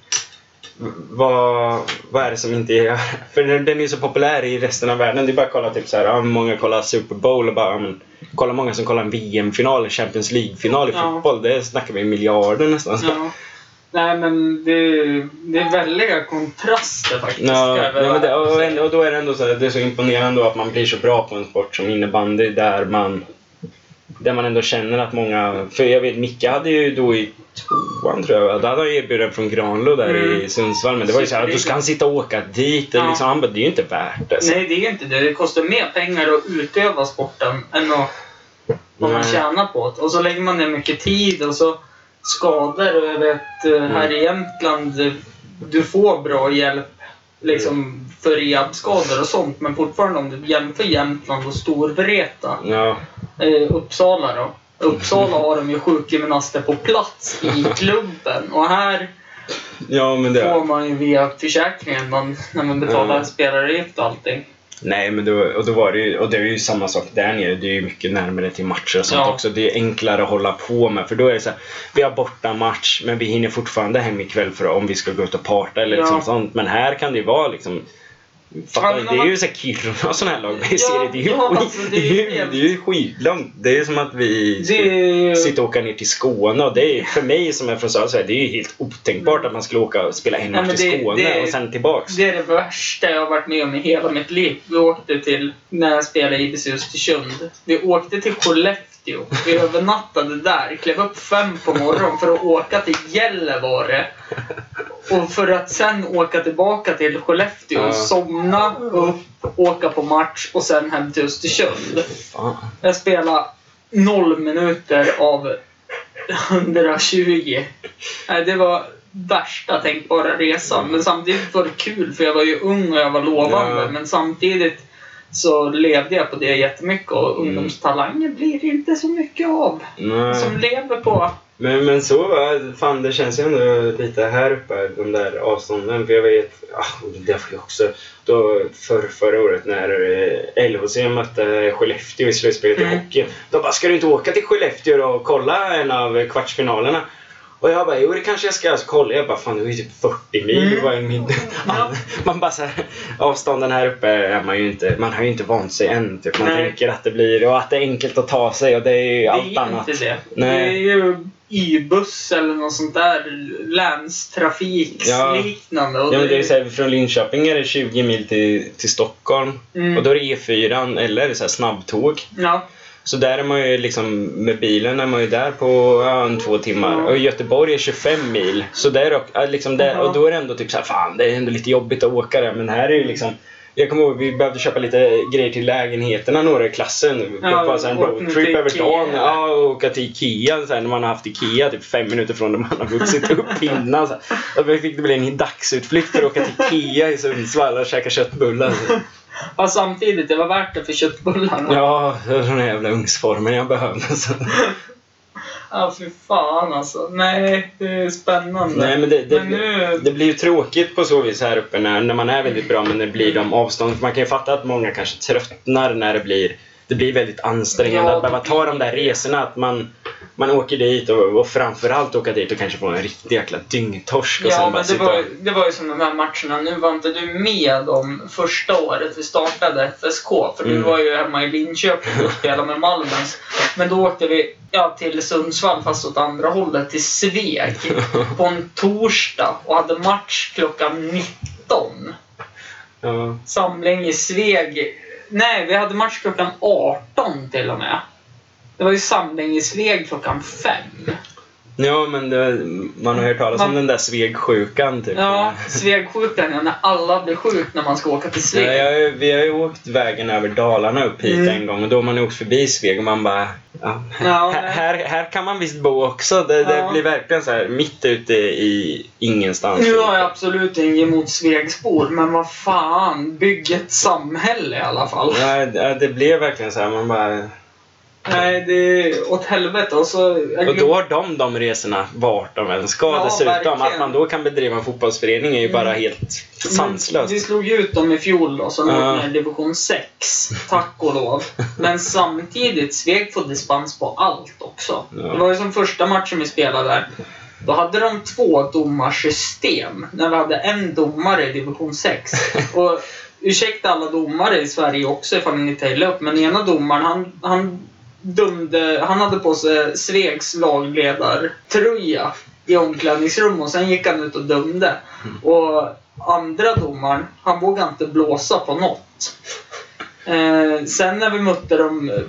vad, vad är det som inte är... För den den är ju så populär i resten av världen. Det är bara att kolla typ så här, många kollar Super Bowl och bara, men, kolla många som kollar en VM-final, Champions League-final i Ja. fotboll. Det snackar vi miljarder nästan. Ja. Nej, men det, det är väldiga kontraster faktiskt. Ja, nej, men det, och, och då är det ändå så här, det är så imponerande att man blir så bra på en sport som innebandy där man där man ändå känner att många... För jag vet, Micke hade ju då i tvåan tror jag, då hade han erbjuden från Granlo där Mm. i Sundsvall. Men det var ju så här, då ska han sitta och åka dit. Ja. Liksom, han bara, det är ju inte värt det. Så. Nej, det är inte det. Det kostar mer pengar att utöva sporten än att, vad man tjänar på det. Och så lägger man ner mycket tid och så skador. Och jag vet, eh, här i Jämtland, du får bra hjälp liksom för rehabskador och sånt. Men fortfarande om du jämför Jämtland och Storvreta, Ja. eh, Uppsala då. Uppsala har de ju sjukgymnaster på plats i klubben. Och här ja, får man ju via försäkringen man, när man betalar Ja. spelaravgift och allting. Nej, men då, och, då var det ju, och det är ju samma sak där nere. Det är ju mycket närmare till matcher och sånt Ja. också. Det är enklare att hålla på med. För då är det så här, vi har borta match men vi hinner fortfarande hem ikväll för om vi ska gå ut och parta eller Ja. liksom sånt. Men här kan det ju vara liksom Fattar Ja, det är ju så här Kiruna och sådana här lag. Vi Ja, ser det. Det är ju, ja, skit, alltså, det är ju, helt- det är ju skitlångt. Det är som att vi ju... sitta och åka ner till Skåne. Och det är, för mig som är från södra Sverige, det är ju helt otänkbart att man skulle åka och spela en match till det- Skåne det- och sen tillbaks. Det är det värsta jag har varit med om i hela mitt liv. Vi åkte till, när jag spelade i IBC Östersund. Vi åkte till Skellefteå. Vi övernattade där. Klev upp fem på morgonen för att åka till Gällivare. Och för att sen åka tillbaka till Skellefteå, Ja. somna upp, åka på match och sen hem till Östersund. Fan. Jag spelade noll minuter av 120. Nej, det var värsta tänkbara resan. Men samtidigt var det kul för jag var ju ung och jag var lovande. Ja. Men samtidigt så levde jag på det jättemycket och ungdomstalanger blir det inte så mycket av. Nej. Som lever på... Men, men så fan det känns ju ändå lite här uppe, de där avstånden. För jag vet, ah, det var ju också då för, förra året när eh, LHC mötte Skellefteå i slutspelet i Mm. hockey. De bara, ska du inte åka till Skellefteå då och kolla en av kvartsfinalerna? Och jag bara, jo det kanske jag ska. Så kollade jag bara, fan det var ju typ 40 mil. Mm. Det var min... Ja. Man bara så här, avstånden här uppe är man ju inte, man har ju inte vant sig än. Typ. Man Nej. tänker att det blir, och att det är enkelt att ta sig och det är ju Det allt är annat. inte det. Nej. Det är ju i-buss eller något sånt där länstrafiksliknande. Ja, men det är så här, från Linköping är det 20 mil till, till Stockholm. Mm. Och då är det E4 eller så här snabbtåg. Ja. Så där är man ju liksom, med bilen är man ju där på ja, en två timmar. Ja. Och Göteborg är 25 mil. Så där, och, ja, liksom där, Ja. och då är det ändå typ så här, fan det är ändå lite jobbigt att åka där. Men här är ju liksom jag kommer ihåg vi behövde köpa lite grejer till lägenheterna några i klassen. Ja, bara så en roadtrip över eller? Ja, och åka till Ikea så här, när man har haft Ikea typ fem minuter från där man har vuxit upp innan. Så här. Då fick det bli en dagsutflykt för att åka till Ikea i Sundsvall och käka köttbullar. ja, samtidigt, det var värt det för köttbullarna. Ja, det var den jävla ugnsformen jag behövde. Så. Ja, fy fan alltså. Nej, det är spännande. Nej, men det, det, Men nu... det blir ju tråkigt på så vis här uppe när, när man är väldigt bra men det blir de avstånd. För man kan ju fatta att många kanske tröttnar när det blir det blir väldigt ansträngande Ja, att behöva ta de där resorna. Att man, man åker dit och, och framförallt åka dit och kanske få en riktig jäkla dyngtorsk och Ja, men det var, och... det var ju som de här matcherna. Nu var inte du med om första året vi startade FSK. För du Mm. var ju hemma i Linköping och spelade med Malmens. Men då åkte vi ja, till Sundsvall, fast åt andra hållet, till Sveg. på en torsdag och hade match klockan 19. Ja. Samling i Sveg. Nej, vi hade match klockan 18 till och med. Det var ju samling i Sveg klockan 5. ja, men det, man har hört talas om Man- den där Svegsjukan typ. Ja, Svegsjukan, ja, när alla blir sjuk när man ska åka till Sveg. Ja, jag, vi har ju åkt vägen över Dalarna upp hit Mm. en gång och då har man åkt förbi Sveg och man bara... Ja, Ja, här, här, kan man visst bo också. Det, det Ja. blir verkligen så här mitt ute i ingenstans. Nu har jag absolut inget emot Svegsbor, men vad fan, bygg ett samhälle i alla fall. Ja, det, det blev verkligen så här. Man bara... Nej, det är åt helvete. Och, så, Och då har de de resorna vart de än ska Ja, dessutom. verkligen. Att man då kan bedriva en fotbollsförening är ju bara Mm. helt sanslöst. Vi slog ju ut dem i fjol då, som ner i division 6. Tack och lov. Men samtidigt, Sveg får dispens på allt också. Ja. Det var ju som första matchen vi spelade där. Då hade de två domarsystem. När vi hade en domare i division 6. Och ursäkta alla domare i Sverige också ifall ni inte gillar upp, men ena domaren han, han dömde, han hade på sig Svegs lagledartröja i omklädningsrum och sen gick han ut och dömde. Och andra domaren, han vågade inte blåsa på något. Eh, sen när vi mötte dem eh,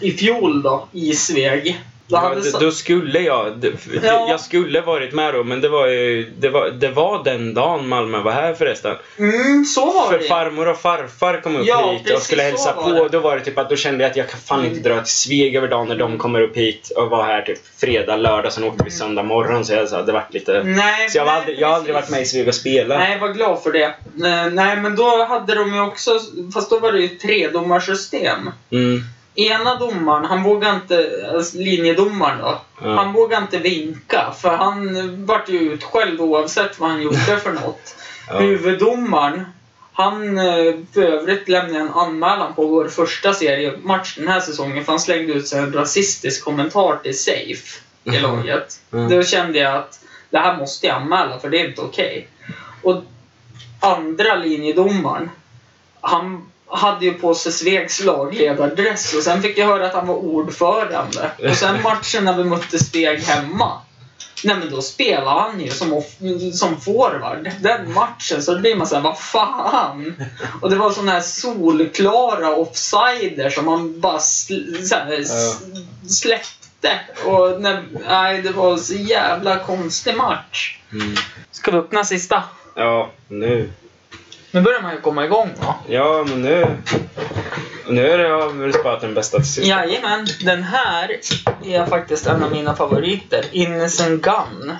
i fjol då, i Sveg. Ja, sa- då skulle jag, Ja. jag skulle varit med då men det var ju, det var, det var den dagen Malmö var här förresten. Mm, så var För det. farmor och farfar kom upp Ja, hit och skulle så hälsa var på. det. Då var det typ att då kände jag att jag kan fan inte dra till Sveg över dagen när de kommer upp hit och vara här typ fredag, lördag, sen åkte vi söndag morgon. Så jag sa, det vart lite... Nej, Så jag, har nej, aldrig, jag har aldrig varit med i Sveg och spelat. Nej, var glad för det. Eh, Nej, men då hade de ju också, fast då var det ju ett tredomarsystem. Mm. Ena domaren, han vågade inte, alltså linjedomaren då, Ja. han vågade inte vinka för han vart ju utskälld oavsett vad han gjorde för något. Ja. Huvuddomaren, han eh, för övrigt lämnade en anmälan på vår första seriematch den här säsongen för han slängde ut sig en rasistisk kommentar till Safe i laget. Mm. Då kände jag att det här måste jag anmäla för det är inte okej. Och andra linjedomaren, han hade ju på sig Svegs lagledardress och sen fick jag höra att han var ordförande. Och sen matchen när vi mötte Sveg hemma. Nej men då spelar han ju som, som forward. Den matchen så blir man såhär, vad fan? Och det var sådana här solklara offsider som man bara sl- så här, s- släppte. Och när, nej, det var så jävla konstig match. Mm. Ska vi öppna sista? Ja, nu. Nu börjar man ju komma igång va? Ja, men nu... Nu är det jag väl sparat den bästa till sist. Jajamän, den här är faktiskt en av mina favoriter. Innocent Gun.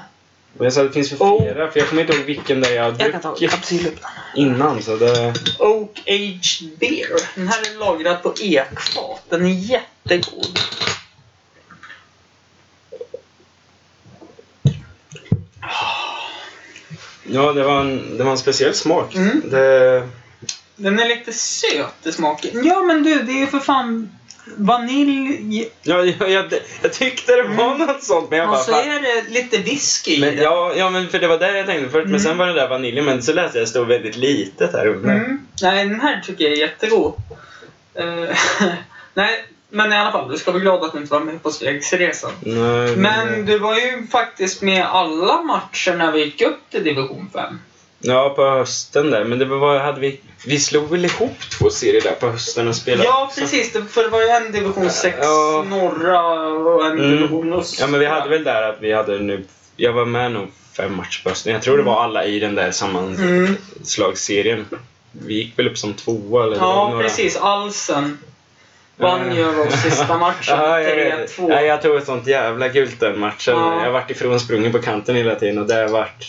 Och jag sa det finns för Oh. flera, för jag kommer inte ihåg vilken där jag har Jag kan ta druckit kapsylen. innan. Så det... Oak Aged Beer. Den här är lagrad på ekfat. Den är jättegod. Ja, det var en, det var en speciell smak. Mm. Det... Den är lite söt i smaken. Ja men du, det är ju för fan vanilj Ja, jag, jag, jag tyckte det var något sånt, men jag och bara... så fan. är det lite whisky i Men, det. ja, ja, men för det var där jag tänkte först. Men Mm. sen var det där vaniljen, men så läste jag att det stod väldigt litet här uppe. Mm. Nej, den här tycker jag är jättegod. Eh, Nej, men i alla fall, du ska vara glad att du inte var med på Svegsresan. Nej, Men du var ju faktiskt med alla matcher när vi gick upp till division 5. Ja, på hösten där. Men det var, hade vi, vi slog väl ihop två serier där på hösten och spelade. Ja, precis. det- För det var ju en division 6 Ja. norra och en Mm. division östra. Ja, men vi hade väl där att vi hade nu... Jag var med nog fem matcher på hösten. Jag tror det var alla i den där sammanslagsserien. Vi gick väl upp som tvåa eller Ja, några. precis. Alsen Ja. oss sista matchen. Ja, jag, vet. 3-2. ja, jag tog ett sånt jävla gult den matchen. Ja. Jag har varit ifrån sprungen på kanten hela tiden och det har varit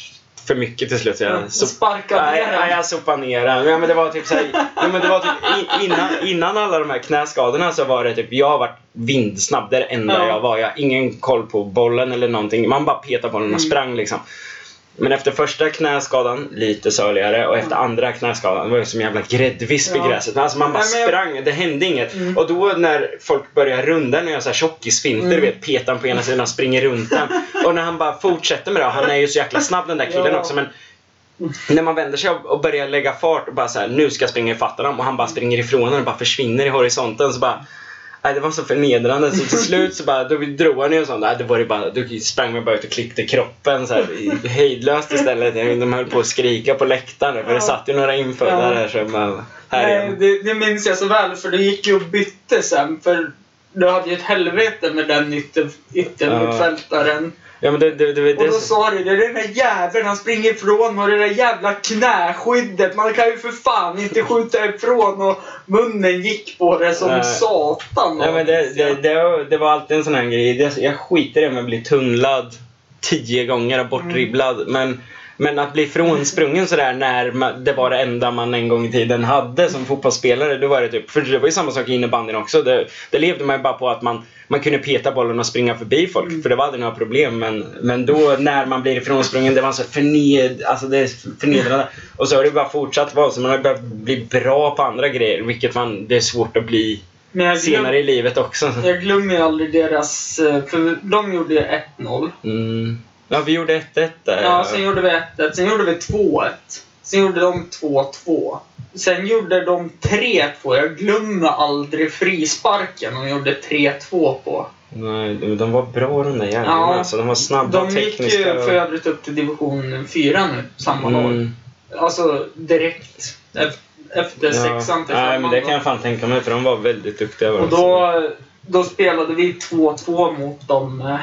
för mycket till slut. Jag sparkade ner nej, den. jag sopade ner den. Ja, men det var typ så här, ja, men det var typ innan, innan alla de här knäskadorna så var det typ, jag har varit vindsnabb. Det är det enda Ja. jag var. Jag har ingen koll på bollen eller någonting. Man bara petade bollen och Mm. sprang liksom. Men efter första knäskadan, lite söligare. Och efter andra knäskadan, det var ju som jävla gräddvisp i Ja. gräset. Alltså man bara Nej, jag- sprang, det hände inget. Mm. Och då när folk börjar runda, när jag så här tjockisfinter, Mm. vet, petar på ena sidan och springer runt den. Och när han bara fortsätter med det, han är ju så jäkla snabb den där killen Ja. också. Men när man vänder sig och börjar lägga fart och bara så här, nu ska jag springa ifatt honom och han bara springer ifrån och bara försvinner i horisonten så bara Nej, det var så förnedrande så till slut så bara, då drog han ju en sån, nej, det var det bara, då sprang man bara ut och klippte kroppen så här, hejdlöst istället. De höll på att skrika på läktaren för det satt ju några infödda där som bara, här Nej, igen. det, det minns jag så väl, för det gick ju och bytte sen. För du hade ju ett helvete med den ytter, yttermittfältaren. Ja men det, det, det, Och då sa du det, den där jäveln han springer ifrån och det där jävla knäskyddet. Man kan ju för fan inte skjuta ifrån och munnen gick på det som Nej. satan. Nej, men det, det, var- alltid en sån här grej. Jag skiter i om jag blir tunnlad tio gånger och bortdribblad. Men, men att bli frånsprungen sådär när det var det enda man en gång i tiden hade som fotbollsspelare. Då var det typ, för det var ju samma sak i innebandyn också. Det, det levde man ju bara på att man, man kunde peta bollen och springa förbi folk. För det var aldrig några problem. Men, men då när man blir ifrånsprungen, det var så förned, alltså det är förnedrande. Och så har det bara fortsatt vara så. Man har behövt bli bra på andra grejer. Vilket man, det är svårt att bli glöm, senare i livet också. jag glömmer aldrig deras... eh, För de gjorde ju 1-0. Mm. Ja, vi gjorde 1-1 där. Ja, sen gjorde vi 1-1. Sen gjorde vi 2-1. Sen gjorde de 2-2. Sen gjorde de 3-2. Jag glömmer aldrig frisparken de gjorde 3-2 på. Nej, de, de var bra de där jävlarna. Ja. Alltså, de var snabba De gick tekniska. ju för övrigt upp till division 4 nu, samma lag. Mm. Alltså direkt ef- efter sexan till Nej, men det kan jag fan tänka mig för de var väldigt duktiga. Och de. då, då spelade vi 2-2 mot dem eh,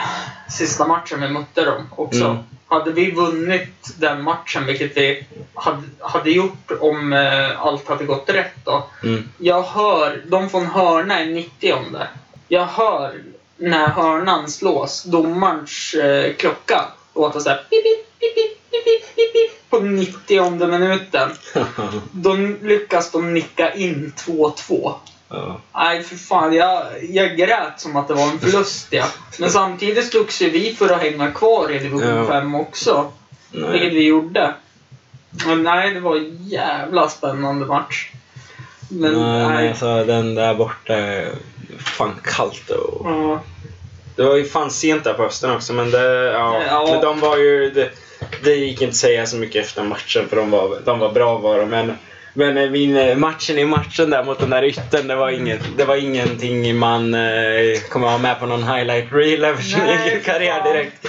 sista matchen vi mötte dem också. Mm hade vi vunnit den matchen, vilket vi hade, hade gjort om eh, allt hade gått rätt då. Mm. Jag hör, de från hörna är 90 om det. Jag hör när hörnan slås, domarens eh, klocka låter såhär pip, pip, pip, på 90 minuten. Då lyckas de nicka in 2-2 ja. Nej, för fan. Jag, jag grät som att det var en förlust, ja. Men samtidigt slogs ju vi för att hänga kvar i division Ja. 5 också. Vilket Nej. vi gjorde. Men nej, det var en jävla spännande match. Men nej, nej. alltså den där borta är fan kallt och... Ja. Det var ju fan sent där på hösten också men det... Ja. Ja. Men de var ju... Det, det gick inte att säga så mycket efter matchen för de var, de var bra var de. Men, men eh, min, eh, matchen i matchen där mot den där yttern, det var, inget, det var ingenting man eh, kommer ha med på någon highlight reel över sin egen karriär direkt.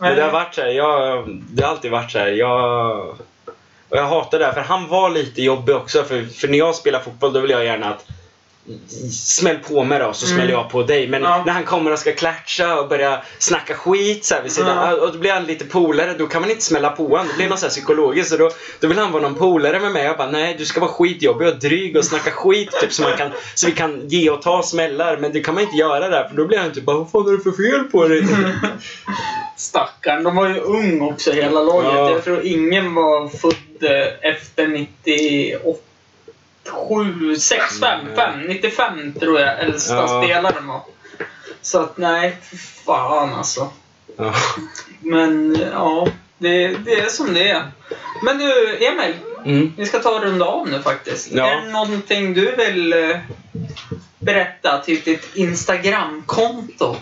Men det har varit så här, jag, det har alltid varit så här, jag... Och jag hatar det här, för han var lite jobbig också. För, för när jag spelar fotboll då vill jag gärna att Smäll på mig då så smäller jag på dig. Men Mm. Ja. när han kommer och ska klatcha och börja snacka skit så här vid sidan, Ja. och då blir han lite polare, då kan man inte smälla på honom. Det blir något så här psykologiskt. Så då, då vill han vara någon polare med mig. Jag bara, nej du ska vara skitjobbig och dryg och snacka skit typ så, man kan, så vi kan ge och ta smällar. Men det kan man inte göra där för då blir han typ bara, vad fan är det för fel på dig? Stackarn, de var ju ung också hela laget. Ja. Jag tror ingen var född eh, efter 98. 7, 6, 5, 5, 95 tror jag äldsta Ja. spelaren var. Så att nej, fan alltså. Ja. Men ja, det, det är som det är. Men du, Emil. Mm. Vi ska ta och runda av nu faktiskt. Ja. Är det någonting du vill eh, berätta? Typ ditt Instagramkonto?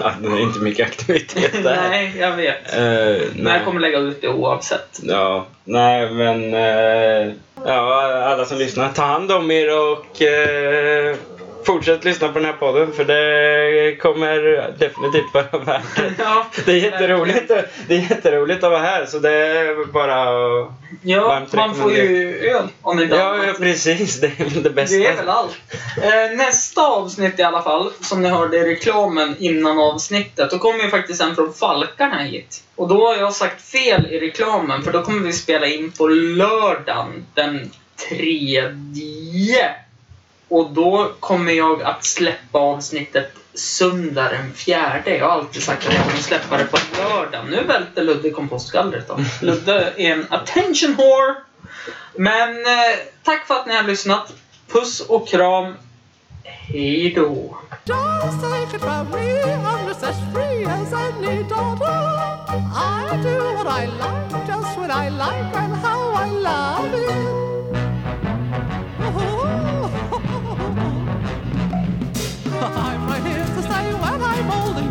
Ja, det är inte mycket aktivitet där. nej, jag vet. Eh, Men jag kommer lägga ut det oavsett. Ja, nej men... eh, ja, alla som lyssnar, ta hand om er och eh, fortsätt lyssna på den här podden för det kommer definitivt vara värt det. Ja, Det är jätteroligt, det är jätteroligt att vara här så det är bara Ja, man får ju öl om inte Ja, ja annat. precis. Det är väl det bästa. Det är väl allt. Eh, nästa avsnitt i alla fall, som ni hörde i reklamen innan avsnittet, då kommer ju faktiskt en från Falkarna hit. Och då har jag sagt fel i reklamen, för då kommer vi spela in på lördagen den tredje. Och då kommer jag att släppa avsnittet söndag den fjärde. Jag har alltid sagt att jag kommer släppa det på lördag. Nu välter Ludde kompostgallret då. Ludde är en attention whore. Men eh, tack för att ni har lyssnat. Puss och kram. Hej då. Just take it from me, I'm just as free as any daughter. I do what I like, just when I like, and how I love it.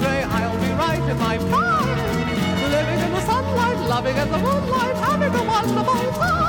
I'll be right in my prime. Living in the sunlight, loving in the moonlight, having a wonderful time.